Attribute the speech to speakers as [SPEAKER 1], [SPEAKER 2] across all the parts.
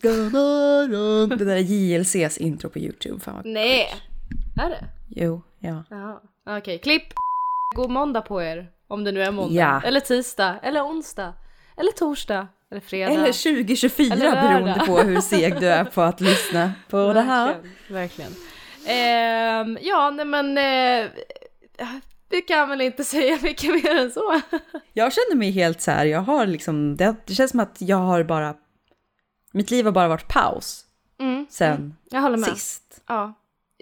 [SPEAKER 1] Det där är JLCs intro på YouTube. Fan vad...
[SPEAKER 2] Nej! Är det?
[SPEAKER 1] Jo, ja.
[SPEAKER 2] Okej, klipp! God måndag på er. Om det nu är måndag.
[SPEAKER 1] Ja.
[SPEAKER 2] Eller tisdag. Eller onsdag. Eller torsdag. Eller fredag.
[SPEAKER 1] Eller 2024
[SPEAKER 2] Eller
[SPEAKER 1] beroende på hur seg du är på att lyssna på det här.
[SPEAKER 2] Verkligen. Verkligen. Ehm, ja, nej men... Eh, vi kan väl inte säga mycket mer än så.
[SPEAKER 1] Jag känner mig helt så här, jag har liksom, det känns som att jag har bara, mitt liv har bara varit paus
[SPEAKER 2] Mm.
[SPEAKER 1] sen
[SPEAKER 2] med.
[SPEAKER 1] sist.
[SPEAKER 2] Ja.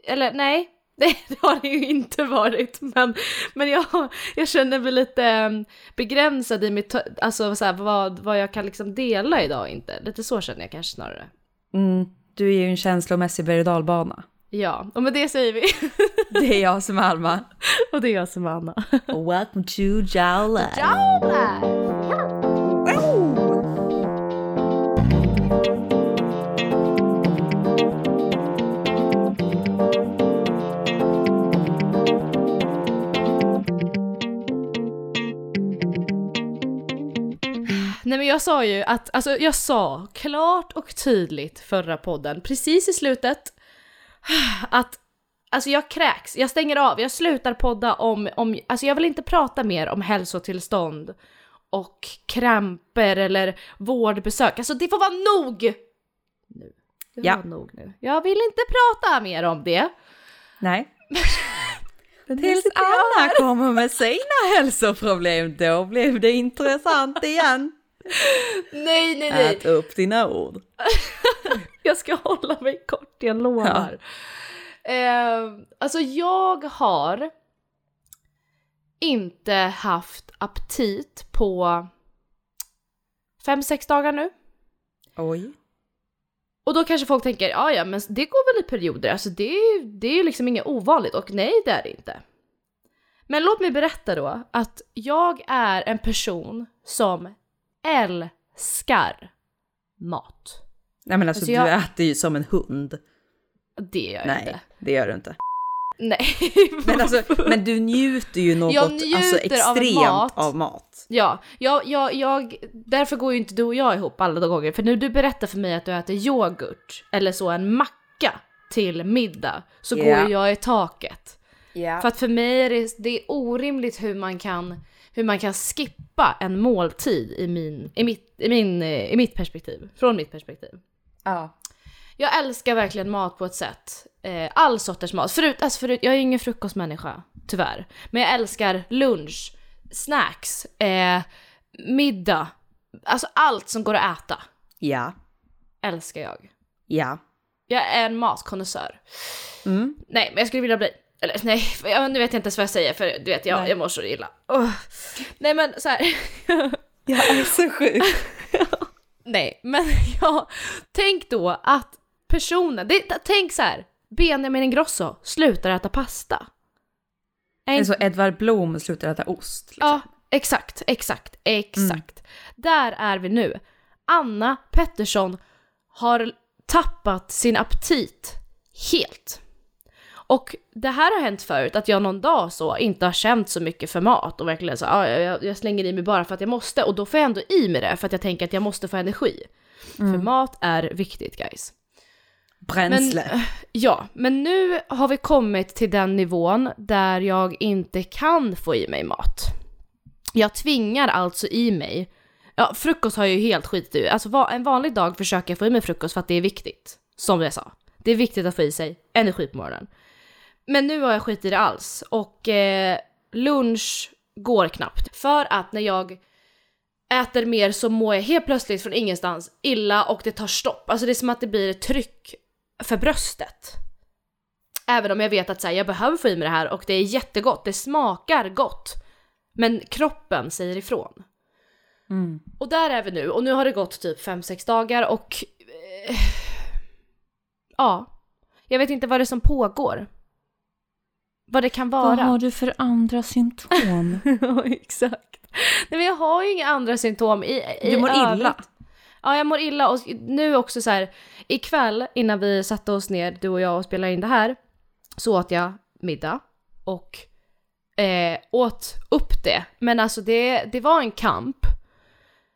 [SPEAKER 2] Eller nej, det, har det ju inte varit. Men, men jag, jag känner mig lite eh, begränsad i mitt, alltså så här, vad, vad jag kan liksom dela idag och inte. Lite så känner jag kanske snarare.
[SPEAKER 1] Mm, du är ju en känslomässig berg och dalbana.
[SPEAKER 2] Ja, och med det säger vi.
[SPEAKER 1] Det är jag som är Alma.
[SPEAKER 2] och det är jag som är Anna.
[SPEAKER 1] Welcome to Jowla.
[SPEAKER 2] Nej men jag sa ju att, alltså jag sa klart och tydligt förra podden, precis i slutet, att alltså jag kräks, jag stänger av, jag slutar podda om, om alltså jag vill inte prata mer om hälsotillstånd och kramper eller vårdbesök, alltså det får vara nog! Nu. Det får
[SPEAKER 1] Ja.
[SPEAKER 2] vara nog nu. Jag vill inte prata mer om det.
[SPEAKER 1] Nej. Tills Anna kommer med sina hälsoproblem, då blev det intressant igen.
[SPEAKER 2] Nej, nej, nej.
[SPEAKER 1] Ät upp dina ord.
[SPEAKER 2] Jag ska hålla mig kort, jag lovar. Eh, alltså jag har inte haft aptit på fem sex dagar nu.
[SPEAKER 1] Oj.
[SPEAKER 2] Och då kanske folk tänker, ja ja men det går väl i perioder, alltså det, är- det är ju liksom inget ovanligt och nej det är det inte. Men låt mig berätta då att jag är en person som älskar mat.
[SPEAKER 1] Nej men alltså,
[SPEAKER 2] Alltså, jag-
[SPEAKER 1] du äter ju som en hund.
[SPEAKER 2] Det gör jag
[SPEAKER 1] Nej,
[SPEAKER 2] inte.
[SPEAKER 1] det gör du inte.
[SPEAKER 2] Nej.
[SPEAKER 1] Men, alltså, men du njuter ju något
[SPEAKER 2] Jag njuter
[SPEAKER 1] alltså,
[SPEAKER 2] av
[SPEAKER 1] extremt
[SPEAKER 2] mat.
[SPEAKER 1] av mat.
[SPEAKER 2] Ja, jag, jag, jag, därför går ju inte du och jag ihop alla de gånger. För när du berättar för mig att du äter yoghurt eller så en macka till middag så
[SPEAKER 1] Ja.
[SPEAKER 2] går ju jag i taket.
[SPEAKER 1] Ja.
[SPEAKER 2] För att för mig är det, det är orimligt hur man kan, hur man kan skippa en måltid i, min, i, mitt, i, min, eh, i mitt perspektiv. Från mitt perspektiv.
[SPEAKER 1] ja.
[SPEAKER 2] Jag älskar verkligen mat på ett sätt. Eh, all sorters mat. Förut, alltså förut, jag är ingen frukostmänniska, tyvärr. Men jag älskar lunch, snacks, eh, middag. Alltså allt som går att äta
[SPEAKER 1] Ja.
[SPEAKER 2] älskar jag.
[SPEAKER 1] Ja.
[SPEAKER 2] Jag är en matkonnässör.
[SPEAKER 1] Mm.
[SPEAKER 2] Nej, men jag skulle vilja bli. Eller nej, jag, nu vet jag inte ens vad jag säger för du vet, jag,
[SPEAKER 1] Nej.
[SPEAKER 2] jag mår så illa. Åh. Nej men så här.
[SPEAKER 1] Jag är så sjuk.
[SPEAKER 2] Nej, men ja, tänk då att personen, det, tänk så här, Benjamin Ingrosso slutar äta pasta. Är
[SPEAKER 1] Det är så Edvard Blom slutar äta ost. Liksom.
[SPEAKER 2] Ja, exakt, exakt, exakt. Där är vi nu. Anna Pettersson har tappat sin aptit helt. Och det här har hänt förut, att jag någon dag så inte har känt så mycket för mat och verkligen så ah, jag, jag slänger i mig bara för att jag måste och då får jag ändå i mig det för att jag tänker att jag måste få energi. För mat är viktigt guys.
[SPEAKER 1] Bränsle.
[SPEAKER 2] Men, ja, men nu har vi kommit till den nivån där jag inte kan få i mig mat. Jag tvingar alltså i mig, ja frukost har jag ju helt skitit i. Alltså en vanlig dag försöker jag få i mig frukost för att det är viktigt. Som jag sa. Det är viktigt att få i sig energi på morgonen. Men nu har jag skit i det alls och eh, lunch går knappt. För att när jag äter mer så mår jag helt plötsligt från ingenstans illa och det tar stopp. Alltså det är som att det blir ett tryck för bröstet. Även om jag vet att så här, jag behöver få i mig det här och det är jättegott, det smakar gott. Men kroppen säger ifrån.
[SPEAKER 1] Mm.
[SPEAKER 2] Och där är vi nu och nu har det gått typ 5-6 dagar och eh, ja, jag vet inte vad det är som pågår. Vad det kan vara.
[SPEAKER 1] Vad har du för andra symptom?
[SPEAKER 2] Ja, exakt. Nej, men jag har ju inga andra symptom i, i
[SPEAKER 1] Du mår illa.
[SPEAKER 2] övrigt. Ja, jag mår illa och nu också så här ikväll innan vi satte oss ner, du och jag, och spelade in det här, så åt jag middag och eh, åt upp det. Men alltså det, det var en kamp.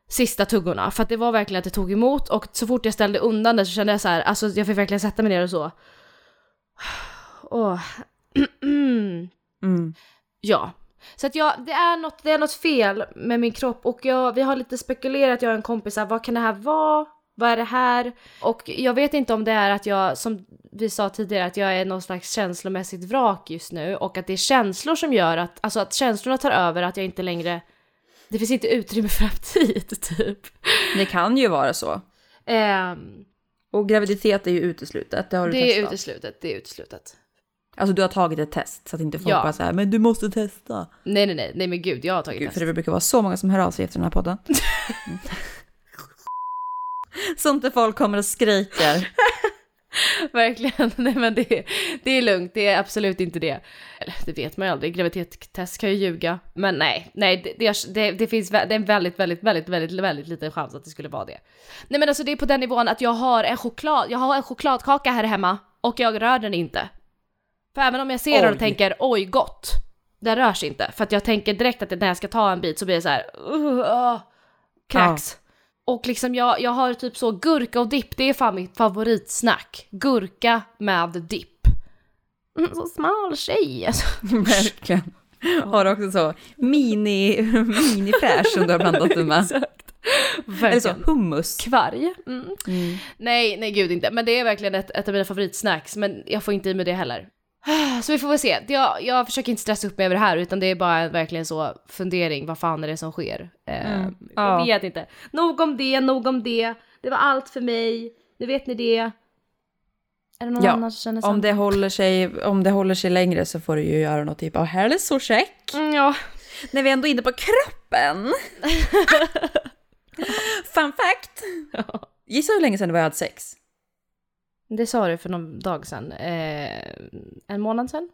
[SPEAKER 2] sista tuggorna. För att det var verkligen att det tog emot och så fort jag ställde undan det så kände jag så här, alltså jag fick verkligen sätta mig ner och så. Åh.
[SPEAKER 1] Mm.
[SPEAKER 2] Ja. Så att jag, det är, något, det är något fel med min kropp och jag, vi har lite spekulerat, jag och en kompis, här, vad kan det här vara? Vad är det här? Och jag vet inte om det är att jag, som vi sa tidigare, att jag är någon slags känslomässigt vrak just nu och att det är känslor som gör att, alltså att känslorna tar över, att jag inte längre, det finns inte utrymme för aptit typ.
[SPEAKER 1] Det kan ju vara så.
[SPEAKER 2] Ehm,
[SPEAKER 1] Och graviditet är ju uteslutet, det har du
[SPEAKER 2] det är
[SPEAKER 1] testat.
[SPEAKER 2] uteslutet, det är uteslutet.
[SPEAKER 1] Alltså du har tagit ett test så att inte folk
[SPEAKER 2] Ja.
[SPEAKER 1] bara säger men du måste testa.
[SPEAKER 2] Nej nej nej, nej men gud jag har tagit
[SPEAKER 1] Gud,
[SPEAKER 2] test.
[SPEAKER 1] för det brukar vara så många som hör av sig efter den här podden. Mm. Sånt där folk kommer och skriker.
[SPEAKER 2] Verkligen, nej men det, det är lugnt, det är absolut inte det. Eller det vet man ju aldrig, graviditetstest kan ju ljuga. Men nej, nej det, det, det, finns det är en väldigt, väldigt, väldigt, väldigt, väldigt liten chans att det skulle vara det. Nej men alltså det är på den nivån att jag har en choklad, jag har en chokladkaka här hemma och jag rör den inte. För även om jag ser den och tänker oj gott, den rörs inte. För att jag tänker direkt att när jag ska ta en bit så blir det så här, uh, uh, kräks. Och liksom jag, jag har typ så gurka och dipp, det är fan mitt favoritsnack. Gurka med dipp. Mm, så smal tjej alltså.
[SPEAKER 1] Verkligen. Har också så mini, mini fräsch som du har blandat det med.
[SPEAKER 2] Exakt.
[SPEAKER 1] Eller så
[SPEAKER 2] Verkligen.
[SPEAKER 1] hummus.
[SPEAKER 2] Kvarg. Mm. Nej, nej gud inte. Men det är verkligen ett, ett av mina favoritsnacks, men jag får inte i mig det heller. Så vi får väl se. Jag, jag försöker inte stressa upp mig över det här, utan det är bara verkligen så fundering, vad fan är det som sker? Eh,
[SPEAKER 1] Mm,
[SPEAKER 2] Jag
[SPEAKER 1] ja.
[SPEAKER 2] vet inte. Nog om det, nog om det. Det var allt för mig. Nu vet ni det. Är det någon
[SPEAKER 1] Ja,
[SPEAKER 2] annan som känner så?
[SPEAKER 1] Om det, håller sig, om det håller sig längre så får du ju göra något typ av hälsocheck.
[SPEAKER 2] Mm, ja.
[SPEAKER 1] När vi ändå är inne på kroppen. Fun fact. Gissa hur länge sedan det var jag hade sex?
[SPEAKER 2] Det sa du för någon dag sedan. Eh, en månad sedan?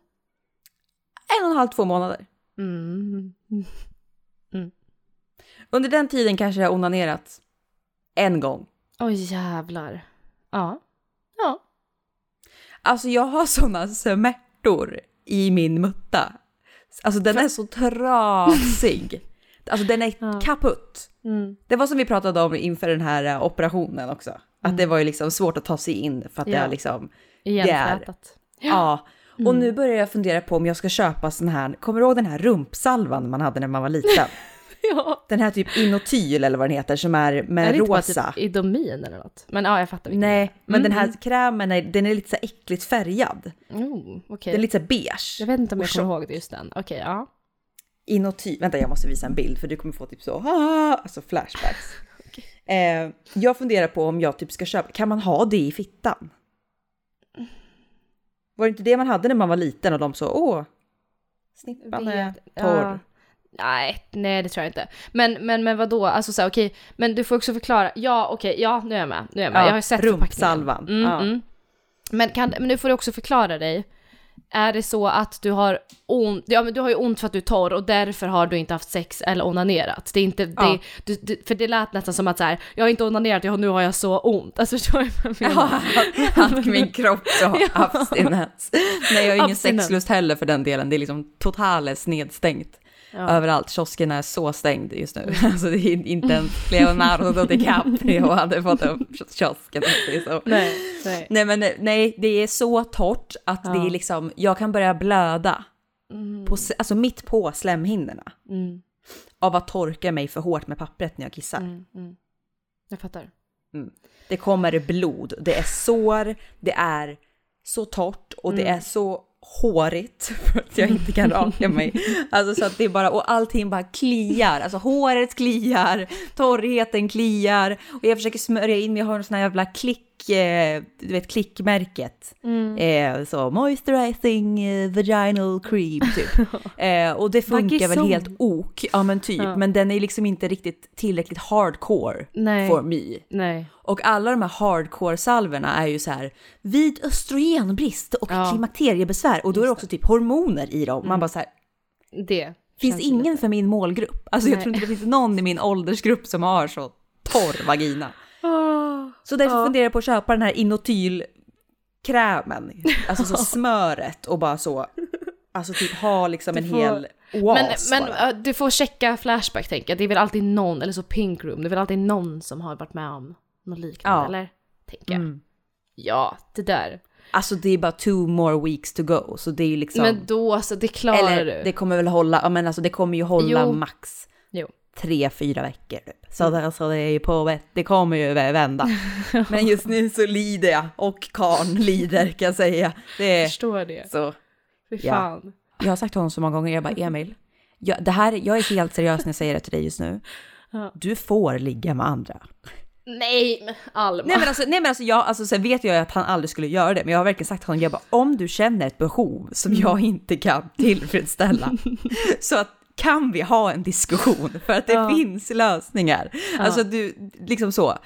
[SPEAKER 1] En och en halv, två månader.
[SPEAKER 2] Mm.
[SPEAKER 1] Under den tiden kanske jag onanerat en gång.
[SPEAKER 2] Oj jävlar. Ja. Ja.
[SPEAKER 1] Alltså jag har såna smärtor i min mutta. Alltså den är så trasig. Alltså den är
[SPEAKER 2] Ja.
[SPEAKER 1] kaputt.
[SPEAKER 2] Mm.
[SPEAKER 1] Det var som vi pratade om inför den här eh, operationen också. Att det var ju liksom svårt att ta sig in för att det
[SPEAKER 2] Ja.
[SPEAKER 1] är liksom,
[SPEAKER 2] Igenflätat.
[SPEAKER 1] ja. Och nu börjar jag fundera på om jag ska köpa sån här, kommer du ihåg den här rumpsalvan man hade när man var liten?
[SPEAKER 2] Ja.
[SPEAKER 1] Den här typ Inotyl eller vad den heter som är med
[SPEAKER 2] är det inte bara
[SPEAKER 1] rosa.
[SPEAKER 2] typ Idomin eller något? Men ja, jag fattar.
[SPEAKER 1] Nej, men den här
[SPEAKER 2] Mm,
[SPEAKER 1] krämen är, den är lite så äckligt färgad.
[SPEAKER 2] Oh, okej.
[SPEAKER 1] Den är lite så beige.
[SPEAKER 2] Jag vet inte om jag kommer ihåg det just den. Okej, ja.
[SPEAKER 1] Inuti, vänta jag måste visa en bild för du kommer få typ så, ah, alltså flashbacks. Eh, jag funderar på om jag typ ska köpa, kan man ha det i fittan? Var det inte det man hade när man var liten och de så, åh, snippan är torr.
[SPEAKER 2] ja. Nej, nej det tror jag inte. Men, men, men vadå, alltså så här, okej, men du får också förklara. Ja, okej, ja nu är jag med. Nu är jag med.
[SPEAKER 1] Ja,
[SPEAKER 2] jag har ju sett
[SPEAKER 1] rumpsalvan.
[SPEAKER 2] Mm,
[SPEAKER 1] Ja.
[SPEAKER 2] mm. Men, kan, men nu får du också förklara dig. Är det så att du har ont, ja men du har ju ont för att du är torr och därför har du inte haft sex eller onanerat. Det är inte,
[SPEAKER 1] Ja.
[SPEAKER 2] det, du, du, för det lät nästan som att så här, jag har inte onanerat, jag, nu har jag så ont. Alltså förstår du vad jag menar?
[SPEAKER 1] Ja, att min kropp så
[SPEAKER 2] Ja.
[SPEAKER 1] abstinens. Nej, jag har ingen
[SPEAKER 2] Abstinens.
[SPEAKER 1] sexlust heller för den delen. Det är liksom totalt nedstängt.
[SPEAKER 2] Ja.
[SPEAKER 1] Överallt. Kiosken är så stängd just nu. Alltså det är inte ens Leonardo DiCaprio hade fått upp kiosken. Det så.
[SPEAKER 2] Nej, nej.
[SPEAKER 1] Nej men nej, det är så torrt att det
[SPEAKER 2] Ja.
[SPEAKER 1] är liksom, jag kan börja blöda.
[SPEAKER 2] Mm,
[SPEAKER 1] På, alltså mitt på slemhinnorna.
[SPEAKER 2] mm,
[SPEAKER 1] Av att torka mig för hårt med pappret när jag kissar.
[SPEAKER 2] mm, mm. Jag fattar.
[SPEAKER 1] Det kommer blod, det är sår, det är så torrt och det är så hårigt för att jag inte kan raka mig. Alltså så att det är bara, och allting bara kliar. Alltså håret kliar, torrheten kliar och jag försöker smörja in mig, jag har en sån här jävla klick, du vet klickmärket. Eh, så moisturizing eh, vaginal cream typ. Eh, och det funkar väl helt ok, ja men typ,
[SPEAKER 2] Ja.
[SPEAKER 1] men den är liksom inte riktigt tillräckligt hardcore
[SPEAKER 2] Nej.
[SPEAKER 1] for me.
[SPEAKER 2] Nej.
[SPEAKER 1] Och alla de här hardcore-salverna är ju så här vid östrogenbrist och
[SPEAKER 2] Ja.
[SPEAKER 1] klimakteriebesvär och då är det också typ hormoner i dem. Man bara så här,
[SPEAKER 2] Det.
[SPEAKER 1] finns ingen
[SPEAKER 2] lite-
[SPEAKER 1] för min målgrupp? Alltså jag
[SPEAKER 2] Nej.
[SPEAKER 1] tror inte det finns någon i min åldersgrupp som har så torr vagina. Så därför funderar jag på att köpa den här Inotyl krämen, alltså så smöret och bara så Alltså typ ha liksom en
[SPEAKER 2] får-
[SPEAKER 1] hel
[SPEAKER 2] Men,
[SPEAKER 1] oas
[SPEAKER 2] men
[SPEAKER 1] bara.
[SPEAKER 2] äh, du får checka Flashback tänker jag. Det är väl alltid någon, eller så Pink Room, det är väl alltid någon som har varit med om något liknande,
[SPEAKER 1] Ja.
[SPEAKER 2] eller? Tänker jag.
[SPEAKER 1] Mm.
[SPEAKER 2] Ja, det där.
[SPEAKER 1] Alltså det är bara two more weeks to go, så det är ju liksom...
[SPEAKER 2] Men då så, det klarar
[SPEAKER 1] eller
[SPEAKER 2] du.
[SPEAKER 1] det kommer väl hålla, ja men alltså det kommer ju hålla
[SPEAKER 2] Jo.
[SPEAKER 1] max. Tre, fyra veckor. Typ. Så, det, så det är ju på det kommer ju vä- vända. men just nu så lider jag, och karn lider kan jag säga. Det är
[SPEAKER 2] förstår det.
[SPEAKER 1] så.
[SPEAKER 2] Fy
[SPEAKER 1] Ja.
[SPEAKER 2] fan.
[SPEAKER 1] Jag har sagt till honom så många gånger, jag bara Emil, jag, det här, jag är helt seriös när jag säger det till dig just nu.
[SPEAKER 2] Ja.
[SPEAKER 1] Du får ligga med andra.
[SPEAKER 2] Nej, men Alma.
[SPEAKER 1] Nej men alltså, nej, men alltså jag, alltså, sen vet jag att han aldrig skulle göra det, men jag har verkligen sagt till honom, jag bara, om du känner ett behov som
[SPEAKER 2] Mm.
[SPEAKER 1] jag inte kan tillfredsställa, så att kan vi ha en diskussion för att det
[SPEAKER 2] Ja.
[SPEAKER 1] finns lösningar. Alltså du, liksom så.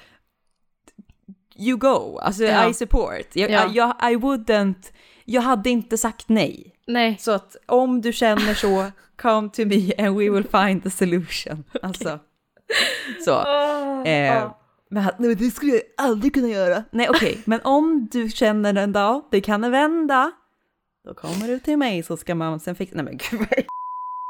[SPEAKER 1] You go, alltså
[SPEAKER 2] Ja.
[SPEAKER 1] I support. Jag,
[SPEAKER 2] Ja.
[SPEAKER 1] jag, I wouldn't, jag hade inte sagt nej.
[SPEAKER 2] Nej.
[SPEAKER 1] Så att om du känner så, come to me and we will find the solution. Alltså, så. Eh,
[SPEAKER 2] ja.
[SPEAKER 1] men nej, det skulle jag aldrig kunna göra. Nej okej, men om du känner en dag, det kan vända. Då kommer du till mig så ska man sen fixa, nej men gud,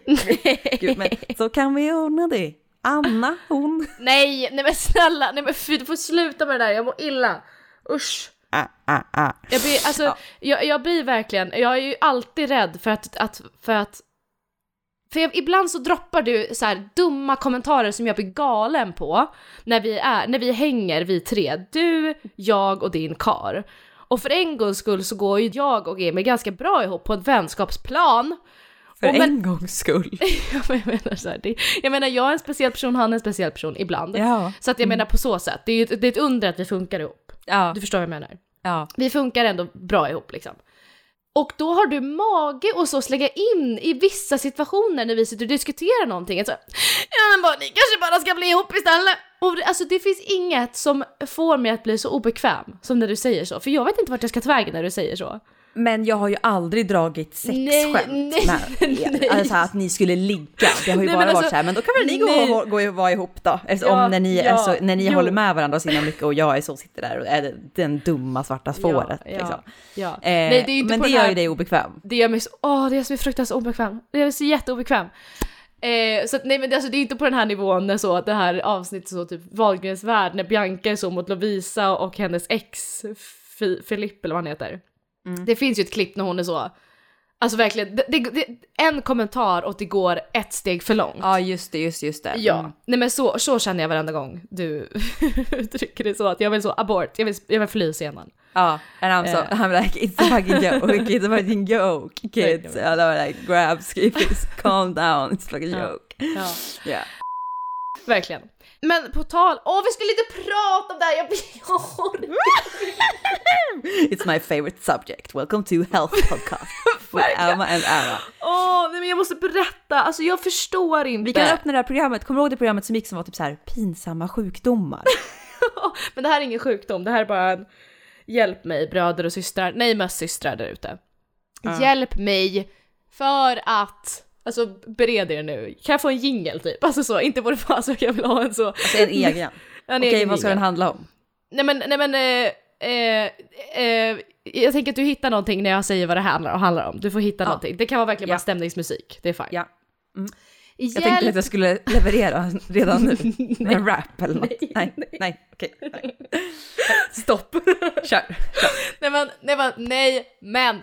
[SPEAKER 1] gud men så kan vi ordna det. Anna hon,
[SPEAKER 2] Nej, nej men snälla, nej men fy, du får sluta med det där, jag mår illa. Usch.
[SPEAKER 1] ah, ah, ah.
[SPEAKER 2] Jag blir, alltså,
[SPEAKER 1] Ja.
[SPEAKER 2] jag, jag blir verkligen, jag är ju alltid rädd för att, att för att för jag, ibland så droppar du så här dumma kommentarer som jag blir galen på när vi är, när vi hänger vi tre, du, jag och din kar. Och för en gångs skull så går ju jag och Emil ganska bra ihop på ett vänskapsplan.
[SPEAKER 1] För
[SPEAKER 2] Och men-
[SPEAKER 1] en gångs skull.
[SPEAKER 2] Jag menar så här, det, jag menar jag är en speciell person, han är en speciell person ibland.
[SPEAKER 1] Ja.
[SPEAKER 2] Så att jag menar på så sätt, det är ett, det är ett under att vi funkar ihop.
[SPEAKER 1] Ja.
[SPEAKER 2] Du förstår vad jag menar?
[SPEAKER 1] ja.
[SPEAKER 2] Vi funkar ändå bra ihop liksom. Och då har du mage och så slänga in i vissa situationer när vi sitter och diskuterar någonting. Att så, ja men bara, ni kanske bara ska bli ihop istället. Och det, alltså det finns inget som får mig att bli så obekväm som när du säger så. För jag vet inte vart jag ska ta vägen när du säger så.
[SPEAKER 1] Men jag har ju aldrig dragit sexskämt
[SPEAKER 2] nej,
[SPEAKER 1] med
[SPEAKER 2] nej.
[SPEAKER 1] Alltså att ni skulle ligga. Det har ju
[SPEAKER 2] Nej,
[SPEAKER 1] bara
[SPEAKER 2] men
[SPEAKER 1] varit
[SPEAKER 2] alltså,
[SPEAKER 1] så här, men då kan väl ni gå och, gå och vara ihop då? Eftersom
[SPEAKER 2] Ja,
[SPEAKER 1] när ni,
[SPEAKER 2] ja,
[SPEAKER 1] så, när ni
[SPEAKER 2] jo.
[SPEAKER 1] håller med varandra så himla mycket och jag är så sitter där och är den dumma svarta fåret.
[SPEAKER 2] ja,
[SPEAKER 1] liksom. Eh,
[SPEAKER 2] Nej, det är ju inte
[SPEAKER 1] men det gör ju dig obekväm.
[SPEAKER 2] Det gör mig så, åh det gör mig fruktansvärt obekväm. Det gör mig så jätteobekväm. Eh, så att, nej men det, alltså, det är inte på den här nivån när så att det här avsnittet så typ Wahlgrens värld när Bianca är så mot Lovisa och hennes ex Fi, Filip eller vad han heter.
[SPEAKER 1] Mm.
[SPEAKER 2] Det finns ju ett klipp när hon är så, alltså verkligen, det, det, det, en kommentar och det går ett steg för långt.
[SPEAKER 1] Ja, just det, just, just det.
[SPEAKER 2] Ja,
[SPEAKER 1] Mm.
[SPEAKER 2] nej men så, så känner jag varenda gång du uttrycker det så att jag vill så abort, jag vill, jag vill fly scenen.
[SPEAKER 1] Ja, and I'm so,
[SPEAKER 2] Eh.
[SPEAKER 1] I'm like, it's a fucking joke, it's a fucking joke, kids. And I'm like, grab, skippies, calm down, it's a
[SPEAKER 2] Ja.
[SPEAKER 1] joke.
[SPEAKER 2] Ja.
[SPEAKER 1] Yeah.
[SPEAKER 2] Verkligen. Men på tal, åh vi skulle inte prata om det här, jag. Jag orkar
[SPEAKER 1] It's my favorite subject. Welcome to Health Podcast. Alma and Anna.
[SPEAKER 2] Åh, nej men jag måste berätta, alltså jag förstår inte.
[SPEAKER 1] Vi kan öppna det här programmet. Kommer du ihåg det programmet som gick som var typ så här pinsamma sjukdomar?
[SPEAKER 2] men det här är ingen sjukdom, det här är bara en hjälp mig bröder och systrar, nej mest systrar där ute.
[SPEAKER 1] Ja.
[SPEAKER 2] Hjälp mig för att, alltså bered er nu, kan jag få en jingel typ? Alltså så, inte på det alltså jag vill ha en så.
[SPEAKER 1] Alltså en egen.
[SPEAKER 2] En
[SPEAKER 1] Okej,
[SPEAKER 2] egen
[SPEAKER 1] vad ska
[SPEAKER 2] jingle.
[SPEAKER 1] den handla om?
[SPEAKER 2] Nej men, nej men, eh, eh, eh, jag tänker att du hittar någonting när jag säger vad det handlar, handlar om. Du får hitta
[SPEAKER 1] Ja.
[SPEAKER 2] någonting. Det kan vara verkligen
[SPEAKER 1] Ja.
[SPEAKER 2] bara stämningsmusik, det är fine.
[SPEAKER 1] Ja. Mm.
[SPEAKER 2] Hjälp
[SPEAKER 1] Jag tänkte att jag skulle leverera redan nu med en rap eller något.
[SPEAKER 2] Nej,
[SPEAKER 1] Nej, nej, nej, okej. nej. Stopp. Kör.
[SPEAKER 2] Nej men, nej men, nej men.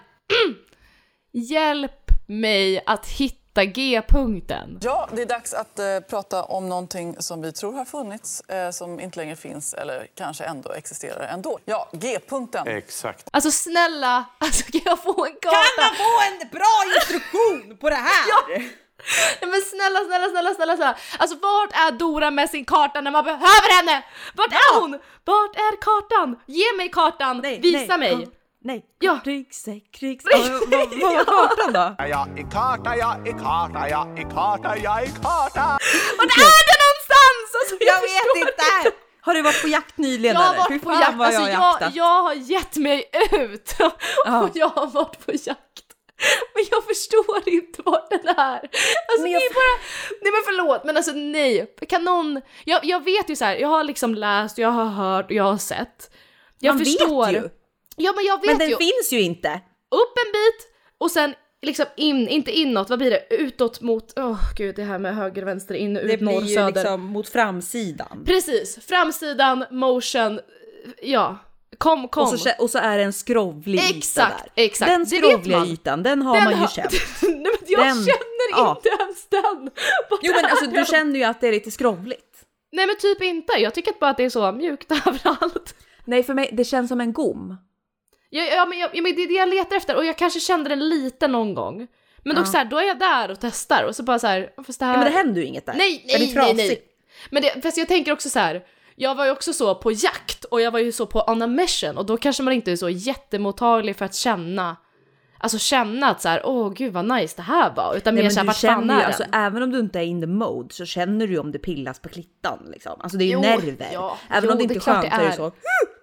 [SPEAKER 2] Hjälp mig att hitta G-punkten.
[SPEAKER 3] Ja, det är dags att eh, prata om någonting som vi tror har funnits, eh, som inte längre finns eller kanske ändå existerar ändå. Ja, G-punkten.
[SPEAKER 4] Exakt.
[SPEAKER 2] Alltså snälla, alltså kan jag få en karta?
[SPEAKER 1] få en bra instruktion på det här?
[SPEAKER 2] Nej men snälla, snälla, snälla, snälla, snälla. Alltså vart är Dora med sin karta när man behöver henne? Vart är hon? Vart är kartan? Ge mig kartan,
[SPEAKER 1] Nej,
[SPEAKER 2] visa
[SPEAKER 1] nej,
[SPEAKER 2] mig.
[SPEAKER 1] Nej,
[SPEAKER 2] Ja.
[SPEAKER 1] ryggsäck, ryggsäck. Vad vad var kartan då?
[SPEAKER 4] Ja, i karta, ja, i karta, ja, i karta, ja, i karta.
[SPEAKER 2] Vart är det någonstans? Alltså, jag,
[SPEAKER 1] Jag vet inte! Har du varit på jakt nyligen
[SPEAKER 2] Jag har
[SPEAKER 1] eller?
[SPEAKER 2] Varit på
[SPEAKER 1] fan
[SPEAKER 2] jakt,
[SPEAKER 1] vad
[SPEAKER 2] alltså
[SPEAKER 1] jag
[SPEAKER 2] jag,
[SPEAKER 1] har jaktat.
[SPEAKER 2] jag har gett mig ut
[SPEAKER 1] Ja.
[SPEAKER 2] och jag har varit på jakt. Men jag förstår inte vart den är. Alltså
[SPEAKER 1] Men
[SPEAKER 2] det
[SPEAKER 1] jag
[SPEAKER 2] är bara, nej men förlåt men alltså nej. Kan någon, jag, jag vet ju så här, jag har liksom läst, jag har hört och jag har sett. Jag
[SPEAKER 1] Man
[SPEAKER 2] förstår.
[SPEAKER 1] vet ju.
[SPEAKER 2] Ja men jag vet
[SPEAKER 1] Men den
[SPEAKER 2] ju.
[SPEAKER 1] finns ju inte.
[SPEAKER 2] Upp en bit och sen liksom in, inte inåt, vad blir det? Utåt mot, åh gud det här med höger, vänster, in, ut,
[SPEAKER 1] Det
[SPEAKER 2] norr,
[SPEAKER 1] blir ju
[SPEAKER 2] söder.
[SPEAKER 1] liksom mot framsidan.
[SPEAKER 2] Precis, framsidan, motion, ja. Kom, kom.
[SPEAKER 1] Och så, och så är det en skrovlig yta
[SPEAKER 2] Exakt,
[SPEAKER 1] där.
[SPEAKER 2] exakt.
[SPEAKER 1] Den
[SPEAKER 2] Det
[SPEAKER 1] skrovliga ytan, den har
[SPEAKER 2] Den
[SPEAKER 1] man ju
[SPEAKER 2] har-
[SPEAKER 1] känt.
[SPEAKER 2] Nej men jag
[SPEAKER 1] Den-
[SPEAKER 2] känner
[SPEAKER 1] ja.
[SPEAKER 2] inte ens den! Vad
[SPEAKER 1] Jo men alltså
[SPEAKER 2] det?
[SPEAKER 1] du känner ju att det är lite skrovligt.
[SPEAKER 2] Nej men typ inte, jag tycker bara att det är så mjukt överallt.
[SPEAKER 1] Nej för mig, det känns som en gom.
[SPEAKER 2] Ja, ja, men, ja, men det är det jag letar efter och jag kanske kände den lite någon gång. Men dock
[SPEAKER 1] Ja.
[SPEAKER 2] så här, då är jag där och testar och så bara så här, fast det här...
[SPEAKER 1] Ja, men det händer ju inget där.
[SPEAKER 2] Nej,
[SPEAKER 1] Är det
[SPEAKER 2] nej, nej, nej. Men det, fast jag tänker också så här. Jag var ju också så på jakt och jag var ju så på on a mission och då kanske man inte är så jättemottaglig för att känna Alltså känna att så här, åh gud vad nice det här var, utan
[SPEAKER 1] Nej,
[SPEAKER 2] mer såhär vart fan är
[SPEAKER 1] ju,
[SPEAKER 2] den?
[SPEAKER 1] alltså, även om du inte är in the mode så känner du ju om det pillas på klittan liksom. Alltså det är ju
[SPEAKER 2] Jo,
[SPEAKER 1] nerver.
[SPEAKER 2] ja,
[SPEAKER 1] även
[SPEAKER 2] jo,
[SPEAKER 1] om det
[SPEAKER 2] det
[SPEAKER 1] inte
[SPEAKER 2] är
[SPEAKER 1] är skönt
[SPEAKER 2] det
[SPEAKER 1] så är det
[SPEAKER 2] är.
[SPEAKER 1] så.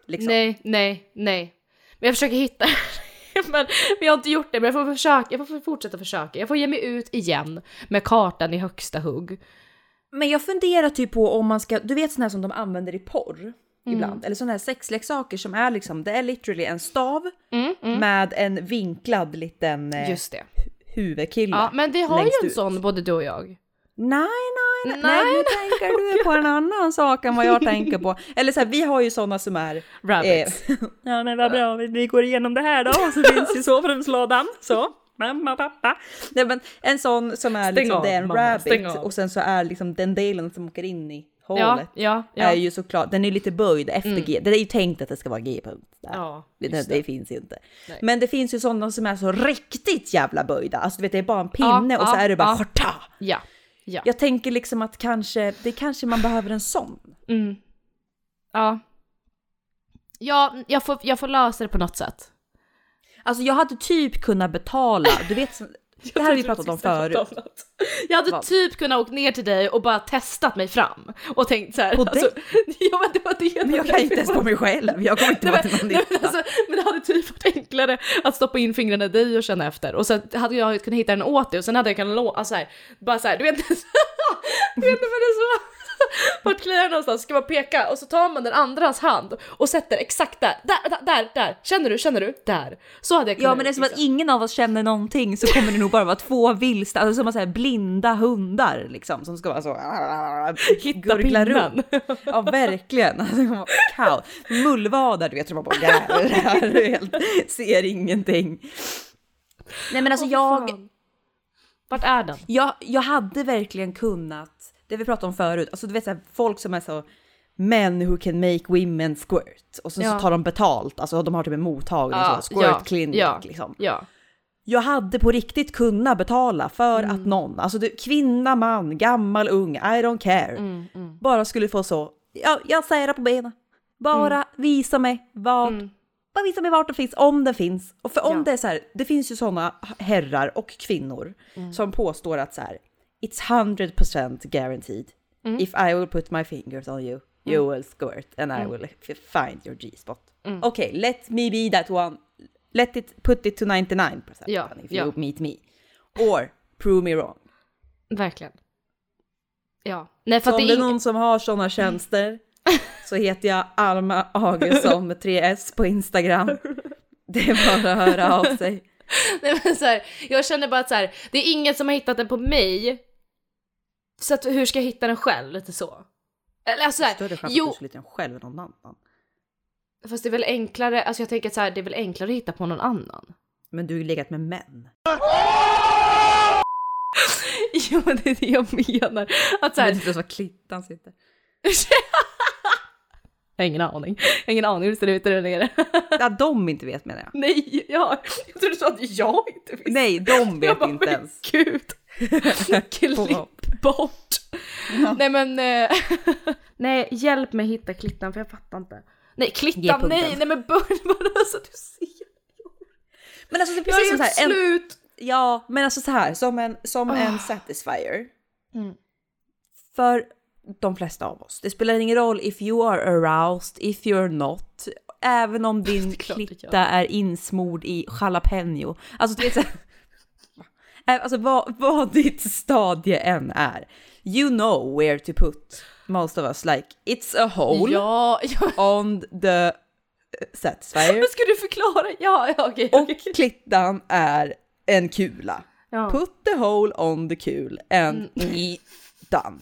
[SPEAKER 1] Liksom.
[SPEAKER 2] Nej, nej, nej. Men jag försöker hitta men, men jag har inte gjort det, men jag får försöka, jag får fortsätta försöka. Jag får ge mig ut igen med kartan i högsta hugg.
[SPEAKER 1] Men jag funderar typ på om man ska, du vet sådana här som de använder i porr
[SPEAKER 2] Mm.
[SPEAKER 1] ibland, eller sådana här sexleksaker som är liksom, det är literally en stav
[SPEAKER 2] Mm, mm.
[SPEAKER 1] med en vinklad liten eh,
[SPEAKER 2] Just det.
[SPEAKER 1] huvudkille.
[SPEAKER 2] Ja, men vi har ju en
[SPEAKER 1] ut.
[SPEAKER 2] sån både du och jag.
[SPEAKER 1] Nej, nej, nej,
[SPEAKER 2] Nej,
[SPEAKER 1] nu tänker du på en annan sak än vad jag tänker på. Eller så här, vi har ju sådana som är...
[SPEAKER 2] Rabbits.
[SPEAKER 1] Eh, ja men vad bra, vi- går igenom det här då, så finns ju sovrumslådan. Så, mamma, pappa. Nej men en sån som är liksom,
[SPEAKER 2] av,
[SPEAKER 1] det är en
[SPEAKER 2] mamma,
[SPEAKER 1] rabbit och sen så är liksom den delen som åker in i hålet.
[SPEAKER 2] Ja, ja, ja.
[SPEAKER 1] Är ju såklart, den är lite böjd efter
[SPEAKER 2] Mm.
[SPEAKER 1] G. Det är ju tänkt att det ska vara G-punkt.
[SPEAKER 2] Ja,
[SPEAKER 1] det, det.
[SPEAKER 2] det.
[SPEAKER 1] finns ju inte.
[SPEAKER 2] Nej.
[SPEAKER 1] Men det finns ju sådana som är så riktigt jävla böjda. Alltså du vet det är bara en pinne och så är det bara
[SPEAKER 2] ja. Ja.
[SPEAKER 1] Jag tänker liksom att kanske, det kanske man behöver en sån.
[SPEAKER 2] Mm. Ja. Ja, jag får, jag får lösa det på något sätt.
[SPEAKER 1] Alltså jag hade typ kunnat betala, du vet, så- det här har vi pratat om förut.
[SPEAKER 2] Jag hade
[SPEAKER 1] Vad?
[SPEAKER 2] typ kunnat åka ner till dig och bara testat mig fram och tänkt så här.
[SPEAKER 1] På
[SPEAKER 2] alltså, Ja men det var det.
[SPEAKER 1] Men jag kan inte ens på mig själv, jag kommer inte vara till någon
[SPEAKER 2] nej, men,
[SPEAKER 1] nytta.
[SPEAKER 2] alltså, men det hade typ varit enklare att stoppa in fingrarna i dig och känna efter. Och sen hade jag kunnat hitta den åt dig och sen hade jag kunnat låna, alltså, här, bara så här, du vet, du vet inte vad det är så. Vart kliar jag någonstans? Ska man peka och så tar man den andras hand och sätter exakt där, där, där, där, där. Känner du, känner du? Där. Så hade jag kunnat
[SPEAKER 1] Ja men det är som att
[SPEAKER 2] liksom.
[SPEAKER 1] ingen av oss känner någonting så kommer det nog bara vara två vilsta, alltså som att säga blinda hundar liksom som ska vara så
[SPEAKER 2] Hitta
[SPEAKER 1] runt. Ja verkligen, alltså, kaos. Mullvadar du vet, som bara där, helt, ser ingenting. Nej men alltså jag,
[SPEAKER 2] fan. Vart är den?
[SPEAKER 1] jag, jag hade verkligen kunnat, det vi pratade om förut, alltså du vet så här, folk som är så men who can make women squirt och sen
[SPEAKER 2] Ja.
[SPEAKER 1] så tar de betalt, alltså de har typ en mottagning,
[SPEAKER 2] Ja,
[SPEAKER 1] så, squirt
[SPEAKER 2] ja,
[SPEAKER 1] clinic
[SPEAKER 2] ja.
[SPEAKER 1] liksom.
[SPEAKER 2] Ja.
[SPEAKER 1] Jag hade på riktigt kunnat betala för
[SPEAKER 2] Mm.
[SPEAKER 1] att någon, alltså du, kvinna, man, gammal, ung, I don't care,
[SPEAKER 2] Mm, mm.
[SPEAKER 1] bara skulle få så, ja, jag säger det på benen. Bara visa mig vad,
[SPEAKER 2] Mm.
[SPEAKER 1] bara visa mig vart det finns, om det finns. Och för om det är så här, det finns ju sådana herrar och kvinnor
[SPEAKER 2] Mm.
[SPEAKER 1] som påstår att så här, it's 100% guaranteed.
[SPEAKER 2] Mm.
[SPEAKER 1] If I will put my fingers on you, you will squirt and I will f- find your G-spot.
[SPEAKER 2] Mm.
[SPEAKER 1] Okay, let me be that one. Let it put it to 99%
[SPEAKER 2] Ja,
[SPEAKER 1] if
[SPEAKER 2] ja.
[SPEAKER 1] you meet me. Or prove me wrong.
[SPEAKER 2] Verkligen. Ja. Nej för
[SPEAKER 1] Så om
[SPEAKER 2] det är
[SPEAKER 1] någon som har sådana tjänster så heter jag Alma Augustsson med 3S på Instagram. Det är bara att höra av sig.
[SPEAKER 2] Nej, men så här, jag känner bara att så här, det är ingen som har hittat den på mig. Så att, hur ska jag hitta den själv? Lite så. Eller alltså så här,
[SPEAKER 1] Större chans
[SPEAKER 2] jo,
[SPEAKER 1] att du skulle hitta den själv än någon annan.
[SPEAKER 2] fast det är väl enklare, alltså jag tänker att så här, det är väl enklare att hitta på någon annan.
[SPEAKER 1] Men du har ju legat med män.
[SPEAKER 2] jo men det är det jag menar. Att så
[SPEAKER 1] Jag
[SPEAKER 2] här,
[SPEAKER 1] vet inte ens var klittan sitter.
[SPEAKER 2] jag har ingen aning. Jag har ingen aning hur det ser ut där nere.
[SPEAKER 1] Ja, de inte vet menar jag.
[SPEAKER 2] Nej, ja, jag trodde du sa att jag inte visste.
[SPEAKER 1] Nej, de
[SPEAKER 2] jag
[SPEAKER 1] vet
[SPEAKER 2] bara,
[SPEAKER 1] inte
[SPEAKER 2] men
[SPEAKER 1] ens.
[SPEAKER 2] Gud. Klipp bort. Nej men, eh, nej hjälp mig hitta klittan för jag fattar inte. Nej klittan, nej, nej men börja bara så att du ser.
[SPEAKER 1] Men alltså det är
[SPEAKER 2] Jag
[SPEAKER 1] precis
[SPEAKER 2] är
[SPEAKER 1] som så här, en,
[SPEAKER 2] slut.
[SPEAKER 1] Ja, men alltså så här som en, som en satisfier.
[SPEAKER 2] Mm.
[SPEAKER 1] För de flesta av oss. Det spelar ingen roll if you are aroused, if you're not. Även om din klitta är insmord i jalapeno. Alltså du vet så här, Äh, Alltså vad, vad ditt stadie än är. You know where to put most of us. Like it's a hole
[SPEAKER 2] Ja, ja,
[SPEAKER 1] on the eh, satisfier.
[SPEAKER 2] men ska du förklara? Ja, ja okej.
[SPEAKER 1] Och
[SPEAKER 2] okej.
[SPEAKER 1] klittan är en kula.
[SPEAKER 2] Ja.
[SPEAKER 1] Put the hole on the kul and done.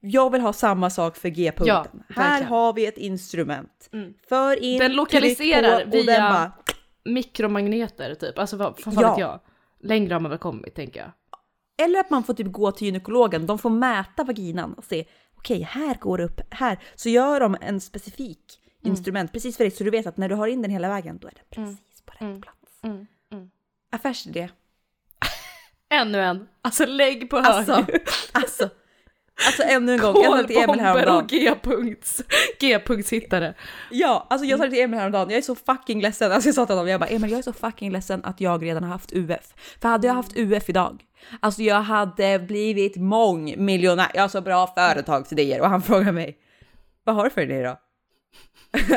[SPEAKER 1] Jag vill ha samma sak för G-punkten.
[SPEAKER 2] Ja,
[SPEAKER 1] Här har vi ett instrument. För in,
[SPEAKER 2] Den lokaliserar
[SPEAKER 1] på, och
[SPEAKER 2] via-
[SPEAKER 1] bara,
[SPEAKER 2] Mikromagneter typ, alltså vad fan
[SPEAKER 1] Ja.
[SPEAKER 2] vet jag. Längre har man väl kommit tänker jag.
[SPEAKER 1] Eller att man får typ gå till gynekologen, de får mäta vaginan och se, okej här går det upp, här. Så gör de en specifik
[SPEAKER 2] Mm.
[SPEAKER 1] instrument precis för dig så du vet att när du har in den hela vägen då är den precis på rätt
[SPEAKER 2] Mm.
[SPEAKER 1] plats. Affärsidé.
[SPEAKER 2] Ännu en. Alltså lägg på hög.
[SPEAKER 1] Alltså, alltså, alltså ännu en gång. Jag sa det till Emil häromdagen.
[SPEAKER 2] och G-punkts, G-punktshittare.
[SPEAKER 1] Ja, alltså jag sa det till Emil häromdagen, jag är så fucking ledsen. Alltså jag sa till honom, jag bara Emil jag är så fucking ledsen att jag redan har haft UF. För hade jag haft UF idag, alltså jag hade blivit mångmiljonär. Jag har så bra företagsidéer och han frågar mig, vad har du för idé då?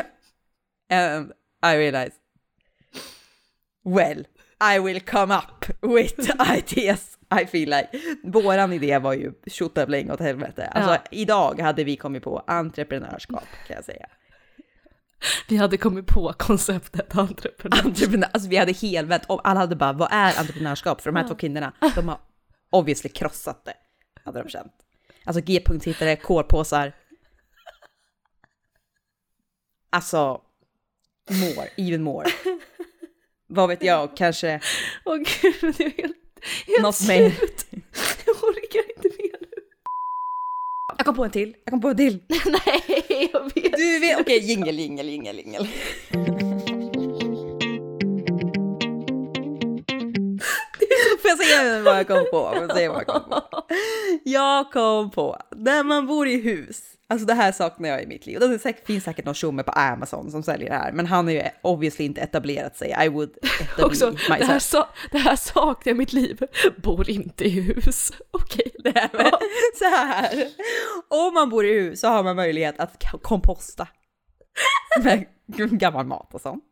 [SPEAKER 1] And I realize, well, I will come up with ideas. I feel like. Våran idé var ju tjottabläng åt helvete. Alltså
[SPEAKER 2] Ja.
[SPEAKER 1] idag hade vi kommit på entreprenörskap kan jag säga.
[SPEAKER 2] Vi hade kommit på konceptet entreprenör.
[SPEAKER 1] entreprenör, alltså vi hade helvänt och alla hade bara, vad är entreprenörskap? För de här två kvinnorna, de har obviously krossat det, hade de känt. Alltså G-punktshittare, kolpåsar. Alltså, more, even more. Vad vet jag, kanske
[SPEAKER 2] Åh gud, jag är helt, helt
[SPEAKER 1] något
[SPEAKER 2] slut. Jag orkar inte mer nu.
[SPEAKER 1] Jag kom på en till, jag kom på en till.
[SPEAKER 2] Nej, jag vet.
[SPEAKER 1] Du vet, okej, jingel, jingel, jingel, jingel. Får jag säga vad jag kom på? Får jag säga vad jag kom på? Jag kom på, när man bor i hus, alltså det här saknar jag i mitt liv. Det finns säkert någon tjomme på Amazon som säljer det här, men han har ju obviously inte etablerat sig. I would
[SPEAKER 2] Också, det här,
[SPEAKER 1] myself.
[SPEAKER 2] sa, det här saknar jag i mitt liv. Bor inte i hus. Okej.
[SPEAKER 1] Det här med, så här, om man bor i hus så har man möjlighet att komposta med gammal mat och sånt.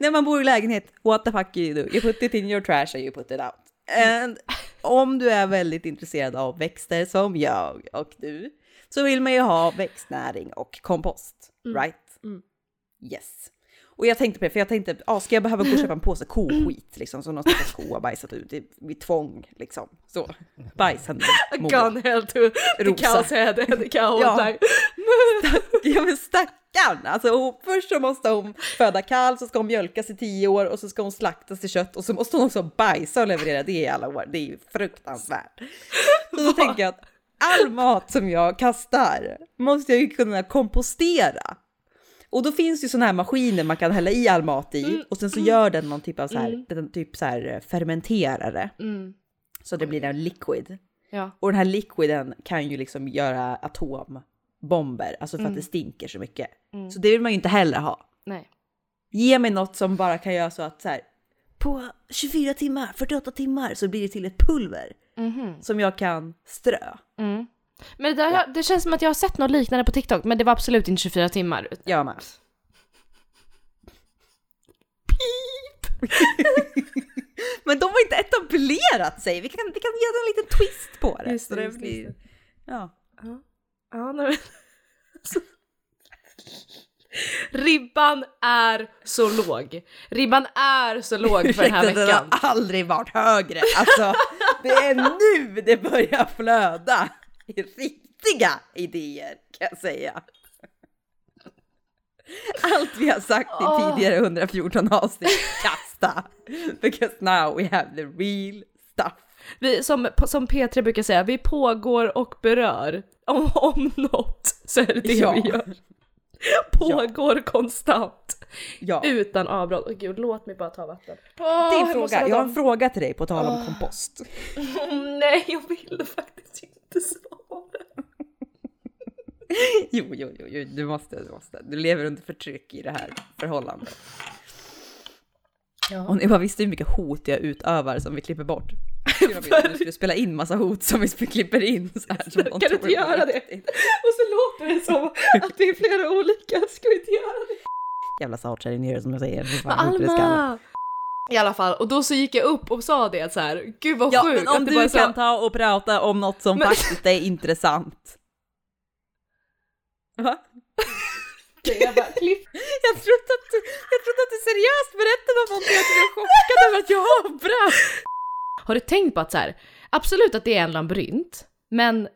[SPEAKER 1] När man bor i lägenhet, what the fuck you do? You put it in your trash and you put it out. And om du är väldigt intresserad av växter som jag och du, så vill man ju ha växtnäring och kompost, right? Yes. Och jag tänkte på det, för jag tänkte, ah, ska jag behöva gå och köpa en påse koskit liksom, som någon stackars ko har bajsat ut i, vid tvång liksom. Så, bajsande mor.
[SPEAKER 2] Gone hell to the cow's head and the cow
[SPEAKER 1] Ja.
[SPEAKER 2] like,
[SPEAKER 1] Ja men stackarn! Alltså hon, först så måste hon föda kalv, så ska hon mjölkas i tio år och så ska hon slaktas till kött och så måste hon också bajsa och leverera det i alla år. Det är ju fruktansvärt. Så då tänker jag att all mat som jag kastar måste jag ju kunna kompostera. Och då finns ju sådana här maskiner man kan hälla i all mat i och sen så gör den någon typ av så här, den typ så här fermenterare.
[SPEAKER 2] mm.
[SPEAKER 1] Så det blir en liquid.
[SPEAKER 2] Ja.
[SPEAKER 1] Och den här liquiden kan ju liksom göra atombomber, alltså för att det stinker så mycket. Så det vill man ju inte heller ha.
[SPEAKER 2] Nej.
[SPEAKER 1] Ge mig något som bara kan göra så att så här, på 24 timmar, 48 timmar så blir det till ett pulver som jag kan strö.
[SPEAKER 2] Mm. Men det, där, det känns som att jag har sett något liknande på TikTok, men det var absolut inte 24 timmar.
[SPEAKER 1] Jag med. Men de har inte etablerat sig. Vi kan, vi kan ge en liten twist på det.
[SPEAKER 2] Just det, just det, just
[SPEAKER 1] Ja.
[SPEAKER 2] Ja, nej, men... Ribban är så låg. Ribban är så låg för den här
[SPEAKER 1] Den har
[SPEAKER 2] veckan.
[SPEAKER 1] aldrig varit högre. Alltså, det är nu det börjar flöda i riktiga idéer kan jag säga. Allt vi har sagt i tidigare 114 avsnitt, kasta! Because now we have the real stuff.
[SPEAKER 2] Vi, som, som P3 brukar säga, vi pågår och berör. Om, om något så är det det
[SPEAKER 1] Ja.
[SPEAKER 2] vi gör. Pågår konstant.
[SPEAKER 1] Ja,
[SPEAKER 2] Utan avbrott. Åh gud, låt mig bara ta vatten.
[SPEAKER 1] är en fråga. Jag har en fråga till dig på tal om kompost.
[SPEAKER 2] nej, jag vill faktiskt inte svara.
[SPEAKER 1] Jo, jo, jo, jo, du måste, du måste. Du lever under förtryck i det här förhållandet. Och ni bara visste hur mycket hot jag utövar som vi klipper bort. Du skulle spela in massa hot som vi klipper in. Så här, som
[SPEAKER 2] Kan du inte göra det? Och så låter det som att det är flera olika, ska vi inte göra det?
[SPEAKER 1] Jävla Southside som jag säger.
[SPEAKER 2] Alma! I alla fall, och då så gick jag upp och sa det så här, gud vad
[SPEAKER 1] Ja,
[SPEAKER 2] sjukt
[SPEAKER 1] men om
[SPEAKER 2] att
[SPEAKER 1] du
[SPEAKER 2] bara
[SPEAKER 1] kan
[SPEAKER 2] så,
[SPEAKER 1] ta och prata om något som
[SPEAKER 2] Men-
[SPEAKER 1] faktiskt är intressant. Va?
[SPEAKER 2] Jag bara, klipp.
[SPEAKER 1] Jag trodde, att du, jag trodde att du seriöst berätta någonting att jag är chockad över att jag har bröst.
[SPEAKER 2] Har du tänkt på att så här, absolut att det är en labyrint, men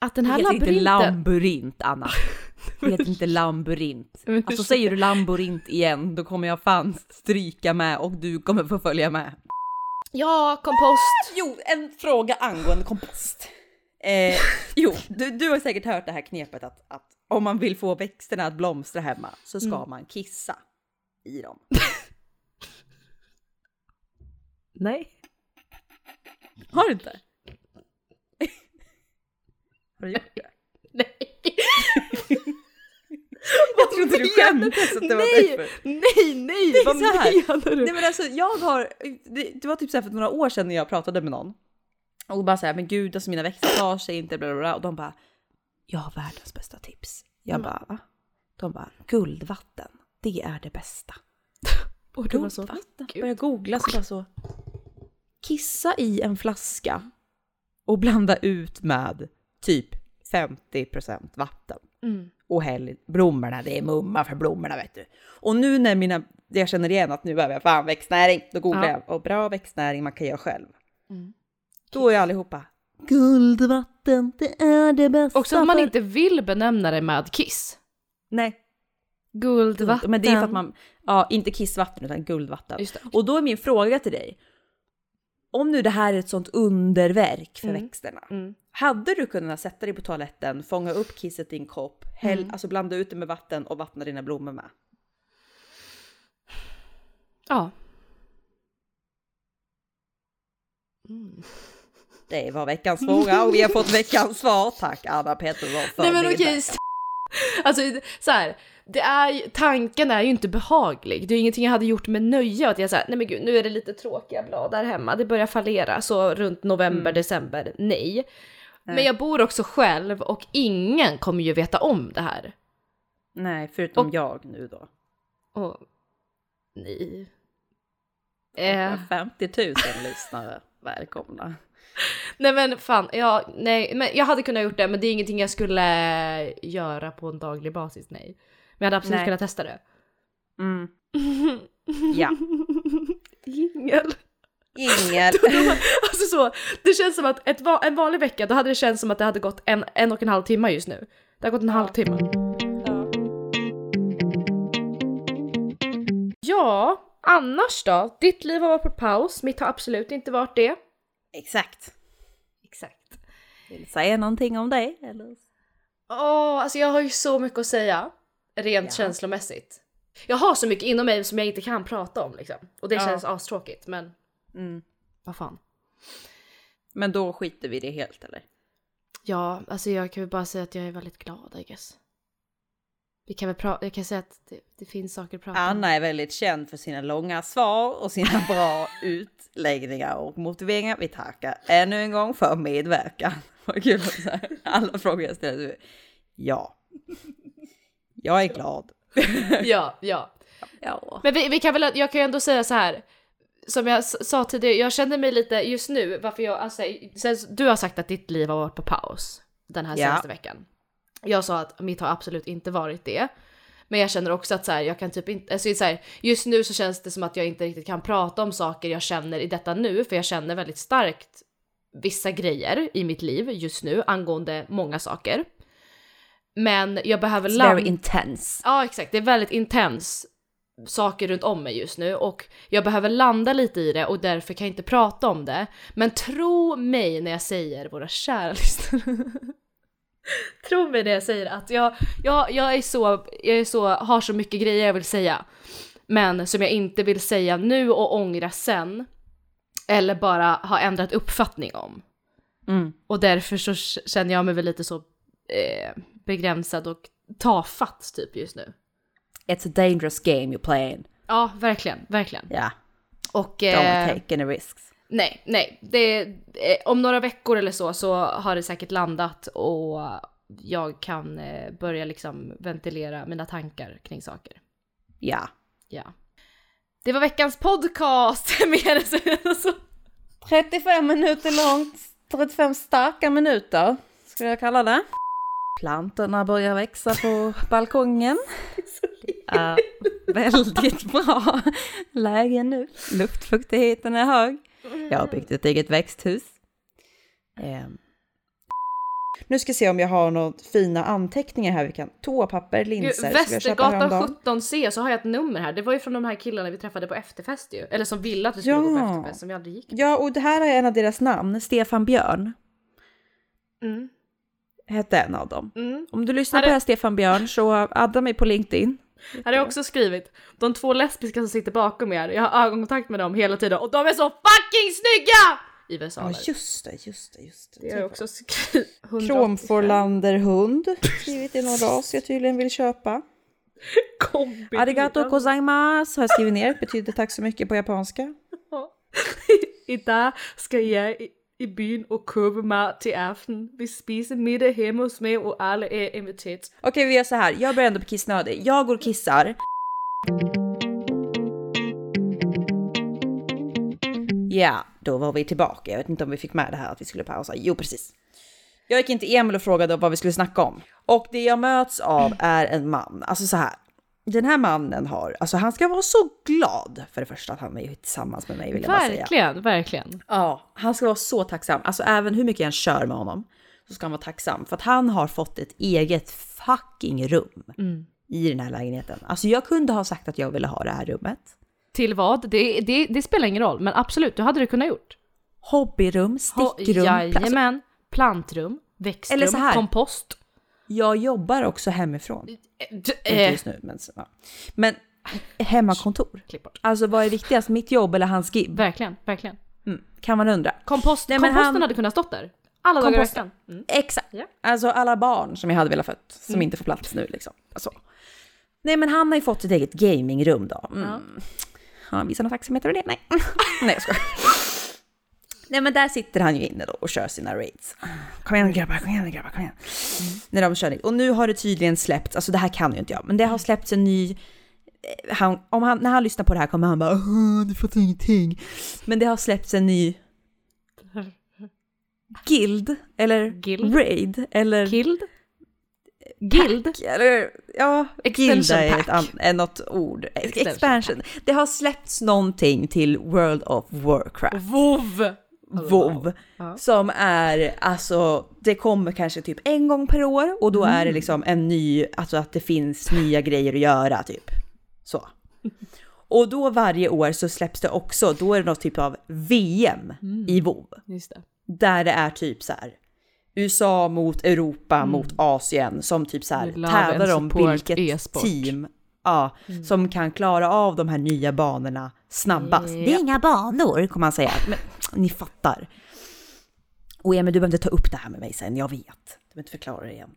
[SPEAKER 2] att den
[SPEAKER 1] Det
[SPEAKER 2] här
[SPEAKER 1] heter inte
[SPEAKER 2] labyrinten...
[SPEAKER 1] labyrint Anna. Det heter inte labyrint.
[SPEAKER 2] Men
[SPEAKER 1] Alltså säger du labyrint igen då kommer jag fan stryka med och du kommer få följa med.
[SPEAKER 2] Ja, kompost.
[SPEAKER 1] Jo, en fråga angående kompost. Eh, jo, du, du har säkert hört det här knepet att, att om man vill få växterna att blomstra hemma så ska man kissa i dem.
[SPEAKER 2] Nej.
[SPEAKER 1] Har du inte? Har du gjort det?
[SPEAKER 2] Nej.
[SPEAKER 1] Jag trodde du skämtade så att det var
[SPEAKER 2] nej,
[SPEAKER 1] därför.
[SPEAKER 2] nej, nej,
[SPEAKER 1] Det är
[SPEAKER 2] vad
[SPEAKER 1] så här.
[SPEAKER 2] menar du?
[SPEAKER 1] Nej men alltså jag har, det, det var typ så här för några år sedan när jag pratade med någon. Och bara såhär, men gud alltså mina växter tar sig inte, bla bla bla. Och de bara, jag har världens bästa tips. Jag bara, va? De bara, guldvatten, det är det bästa.
[SPEAKER 2] Och det var så.
[SPEAKER 1] Började googla så bara så. Kissa i en flaska och blanda ut med typ 50% vatten.
[SPEAKER 2] Mm.
[SPEAKER 1] Och häll blommorna, det är mumma för blommorna vet du. Och nu när mina, jag känner igen att nu behöver jag fan växtnäring, då googlar
[SPEAKER 2] Ja.
[SPEAKER 1] jag och bra växtnäring man kan göra själv.
[SPEAKER 2] Mm.
[SPEAKER 1] Då är allihopa guldvatten, det är det bästa.
[SPEAKER 2] Också att man
[SPEAKER 1] för-"
[SPEAKER 2] inte vill benämna det med kiss.
[SPEAKER 1] Nej,
[SPEAKER 2] Guldvatten.
[SPEAKER 1] men det är för att man, ja inte kissvatten utan guldvatten. Och då är min fråga till dig. Om nu det här är ett sånt underverk för
[SPEAKER 2] Mm.
[SPEAKER 1] växterna.
[SPEAKER 2] Mm.
[SPEAKER 1] Hade du kunnat sätta dig på toaletten, fånga upp kisset i en kopp, häll,
[SPEAKER 2] Mm.
[SPEAKER 1] alltså blanda ut det med vatten och vattna dina blommor med?
[SPEAKER 2] Ja. Mm.
[SPEAKER 1] Det var veckans fråga och vi har fått veckans svar. Tack Anna Pettersson för
[SPEAKER 2] Nej men okej, Alltså så här, det är tanken är ju inte behaglig. Det är ingenting jag hade gjort med nöje. Att jag säger, nej men gud, nu är det lite tråkiga blad där hemma. Det börjar fallera så runt november, december. Nej. Men jag bor också själv och ingen kommer ju veta om det här.
[SPEAKER 1] Nej, förutom
[SPEAKER 2] Och-
[SPEAKER 1] jag nu då.
[SPEAKER 2] Och nej.
[SPEAKER 1] Har
[SPEAKER 2] Eh,
[SPEAKER 1] 50 000 lyssnare. Välkomna.
[SPEAKER 2] nej men fan, ja, nej, men jag hade kunnat gjort det, men det är ingenting jag skulle göra på en daglig basis, nej. Men jag hade absolut
[SPEAKER 1] Nej.
[SPEAKER 2] kunnat testa det.
[SPEAKER 1] Mm. Ja.
[SPEAKER 2] Jingel.
[SPEAKER 1] Ingel.
[SPEAKER 2] Alltså så, det känns som att ett, en vanlig vecka, då hade det känts som att det hade gått en, en och en halv timme just nu. Det har gått en halvtimme. Ja, annars då? Ditt liv har varit på paus, mitt har absolut inte varit det.
[SPEAKER 1] Exakt.
[SPEAKER 2] Exakt.
[SPEAKER 1] Vill du säga någonting om det? Eller?
[SPEAKER 2] Åh, alltså jag har ju så mycket att säga, rent
[SPEAKER 1] Ja.
[SPEAKER 2] känslomässigt. Jag har så mycket inom mig som jag inte kan prata om liksom. Och det
[SPEAKER 1] Ja.
[SPEAKER 2] känns astråkigt, men
[SPEAKER 1] Mm.
[SPEAKER 2] vad fan.
[SPEAKER 1] Men då skiter vi i det helt eller?
[SPEAKER 2] Ja, alltså jag kan väl bara säga att jag är väldigt glad I guess. Vi kan väl prata, jag kan säga att det, det finns saker att prata om.
[SPEAKER 1] Anna är väldigt känd för sina långa svar och sina bra utläggningar och motiveringar. Vi tackar ännu en gång för medverkan. Vad kul att alla frågor jag ställer. du- Ja. Jag är glad.
[SPEAKER 2] Ja, ja.
[SPEAKER 1] Ja.
[SPEAKER 2] Men vi, vi kan väl, jag kan ju ändå säga så här. Som jag sa tidigare, jag känner mig lite just nu, varför jag, alltså, sen, du har sagt att ditt liv har varit på paus den här
[SPEAKER 1] Ja.
[SPEAKER 2] senaste veckan. Jag sa att mitt har absolut inte varit det. Men jag känner också att så här, jag kan typ inte, alltså så här, just nu så känns det som att jag inte riktigt kan prata om saker jag känner i detta nu, för jag känner väldigt starkt vissa grejer i mitt liv just nu angående många saker. Men jag behöver
[SPEAKER 1] It's very intense.
[SPEAKER 2] Ja exakt, det är väldigt intens saker runt om mig just nu och jag behöver landa lite i det och därför kan jag inte prata om det. Men tro mig när jag säger, våra kära lyssnare. tro mig när jag säger att jag, jag, jag, är så, jag är så, har så mycket grejer jag vill säga. Men som jag inte vill säga nu och ångra sen. Eller bara ha ändrat uppfattning om.
[SPEAKER 1] Mm.
[SPEAKER 2] Och därför så känner jag mig väl lite så eh, begränsad och tafatt typ just nu.
[SPEAKER 1] It's a dangerous game you're playing.
[SPEAKER 2] Ja, verkligen, verkligen.
[SPEAKER 1] Ja.
[SPEAKER 2] Och
[SPEAKER 1] Don't
[SPEAKER 2] eh,
[SPEAKER 1] take any risks.
[SPEAKER 2] Nej, nej, det, eh, om några veckor eller så så har det säkert landat och jag kan eh, börja liksom ventilera mina tankar kring saker.
[SPEAKER 1] Ja.
[SPEAKER 2] Ja. Det var veckans podcast! Mer än så.
[SPEAKER 1] 35 minuter långt, 35 starka minuter skulle jag kalla det. Plantorna börjar växa på balkongen. Ja. Väldigt bra läge nu. Luftfuktigheten är hög. Jag har byggt ett eget växthus. Ehm. Nu ska jag se om jag har några fina anteckningar här. Vi kan toapapper, linser. ska jag köpa
[SPEAKER 2] Västergatan
[SPEAKER 1] häromdagen.
[SPEAKER 2] 17C så har jag ett nummer här. Det var ju från de här killarna vi träffade på efterfest ju. Eller som ville att vi skulle gå på
[SPEAKER 1] Ja.
[SPEAKER 2] efterfest som vi aldrig gick.
[SPEAKER 1] Ja, och det här är en av deras namn. Stefan Björn
[SPEAKER 2] Mm.
[SPEAKER 1] hette en av dem.
[SPEAKER 2] Mm.
[SPEAKER 1] Om du lyssnar
[SPEAKER 2] Här
[SPEAKER 1] på det här Stefan Björn så adda mig på LinkedIn.
[SPEAKER 2] Här har jag också skrivit, de två lesbiska som sitter bakom er, jag har ögonkontakt med dem hela tiden och de är så fucking snygga! I versaler.
[SPEAKER 1] Ja, just det, just det, just det.
[SPEAKER 2] det har jag också skrivit. 185.
[SPEAKER 1] Kromforlanderhund, skrivit i någon ras jag tydligen vill köpa.
[SPEAKER 2] Kombi.
[SPEAKER 1] Arigato gozaimasu har jag skrivit ner, betyder tack så mycket på japanska.
[SPEAKER 2] Idag ska jag i, byn och köpa mat till aften. Vi spiser middag hemma hos mig och alla är inviterade.
[SPEAKER 1] Okej, vi gör så här. Jag börjar ändå bli kissnödig. Jag går och kissar. Ja, då var vi tillbaka. Jag vet inte om vi fick med det här att vi skulle pausa. Jo, precis. Jag gick in till Emil och frågade vad vi skulle snacka om. Och det jag möts av är en man. Alltså så här. Den här mannen har, alltså han ska vara så glad för det första att han är tillsammans med mig vill jag bara säga.
[SPEAKER 2] Verkligen, verkligen.
[SPEAKER 1] Ja, han ska vara så tacksam. Alltså även hur mycket jag än kör med honom så ska han vara tacksam för att han har fått ett eget fucking rum i den här lägenheten. Alltså jag kunde ha sagt att jag ville ha det här rummet.
[SPEAKER 2] Till vad? Det, det, det spelar ingen roll, men absolut, du hade det kunnat gjort.
[SPEAKER 1] Hobbyrum, stickrum. pla- alltså,
[SPEAKER 2] Jajamän. Plantrum, växtrum, kompost.
[SPEAKER 1] Jag jobbar också hemifrån.
[SPEAKER 2] D-
[SPEAKER 1] Inte
[SPEAKER 2] eh,
[SPEAKER 1] just nu, men, ja. men hemmakontor.
[SPEAKER 2] klipp bort.
[SPEAKER 1] Alltså vad är viktigast, mitt jobb eller hans gig?
[SPEAKER 2] Verkligen, verkligen.
[SPEAKER 1] Mm, kan man undra.
[SPEAKER 2] Kompost,
[SPEAKER 1] Nej,
[SPEAKER 2] komposten
[SPEAKER 1] han-
[SPEAKER 2] hade kunnat stått där. Alla dagar i
[SPEAKER 1] Komposten.
[SPEAKER 2] veckan. Mm.
[SPEAKER 1] Exakt.
[SPEAKER 2] Ja.
[SPEAKER 1] Alltså alla barn som jag hade velat fött, som inte får plats nu liksom. Alltså. Nej men han har ju fått ett eget gamingrum då. Mm. Har han visat någon tacksamhet över det? Nej. Nej jag skojar. Nej men där sitter han ju inne då och kör sina raids. Kom igen grabbar, kom igen grabbar, kom igen. När de kör. Och nu har det tydligen släppts, alltså det här kan ju inte jag, men det har släppts en ny eh, han, om han, när han lyssnar på det här kommer han bara "Åh, du fattar ingenting. Men det har släppts en ny guild, eller
[SPEAKER 2] Guild?
[SPEAKER 1] raid, eller
[SPEAKER 2] Guild? Guild?
[SPEAKER 1] eller ja,
[SPEAKER 2] Extension
[SPEAKER 1] guild är, ett
[SPEAKER 2] pack.
[SPEAKER 1] är något ord.
[SPEAKER 2] Extension
[SPEAKER 1] Expansion. Det har släppts någonting till World of Warcraft.
[SPEAKER 2] WoW!
[SPEAKER 1] WoW. Som är, alltså, det kommer kanske typ en gång per år och då är det liksom en ny, alltså att det finns nya grejer att göra typ. Så. Och då varje år så släpps det också, då är det något typ av VM i WoW.
[SPEAKER 2] Just det.
[SPEAKER 1] Där det är typ så här USA mot Europa mot Asien som typ så här tävlar om vilket
[SPEAKER 2] e-sport.
[SPEAKER 1] team ja, som kan klara av de här nya banorna snabbast. Det är inga banor kommer man säga, men ni fattar. Och Emil, du behöver inte ta upp det här med mig sen, jag vet. Du behöver inte förklara det igen.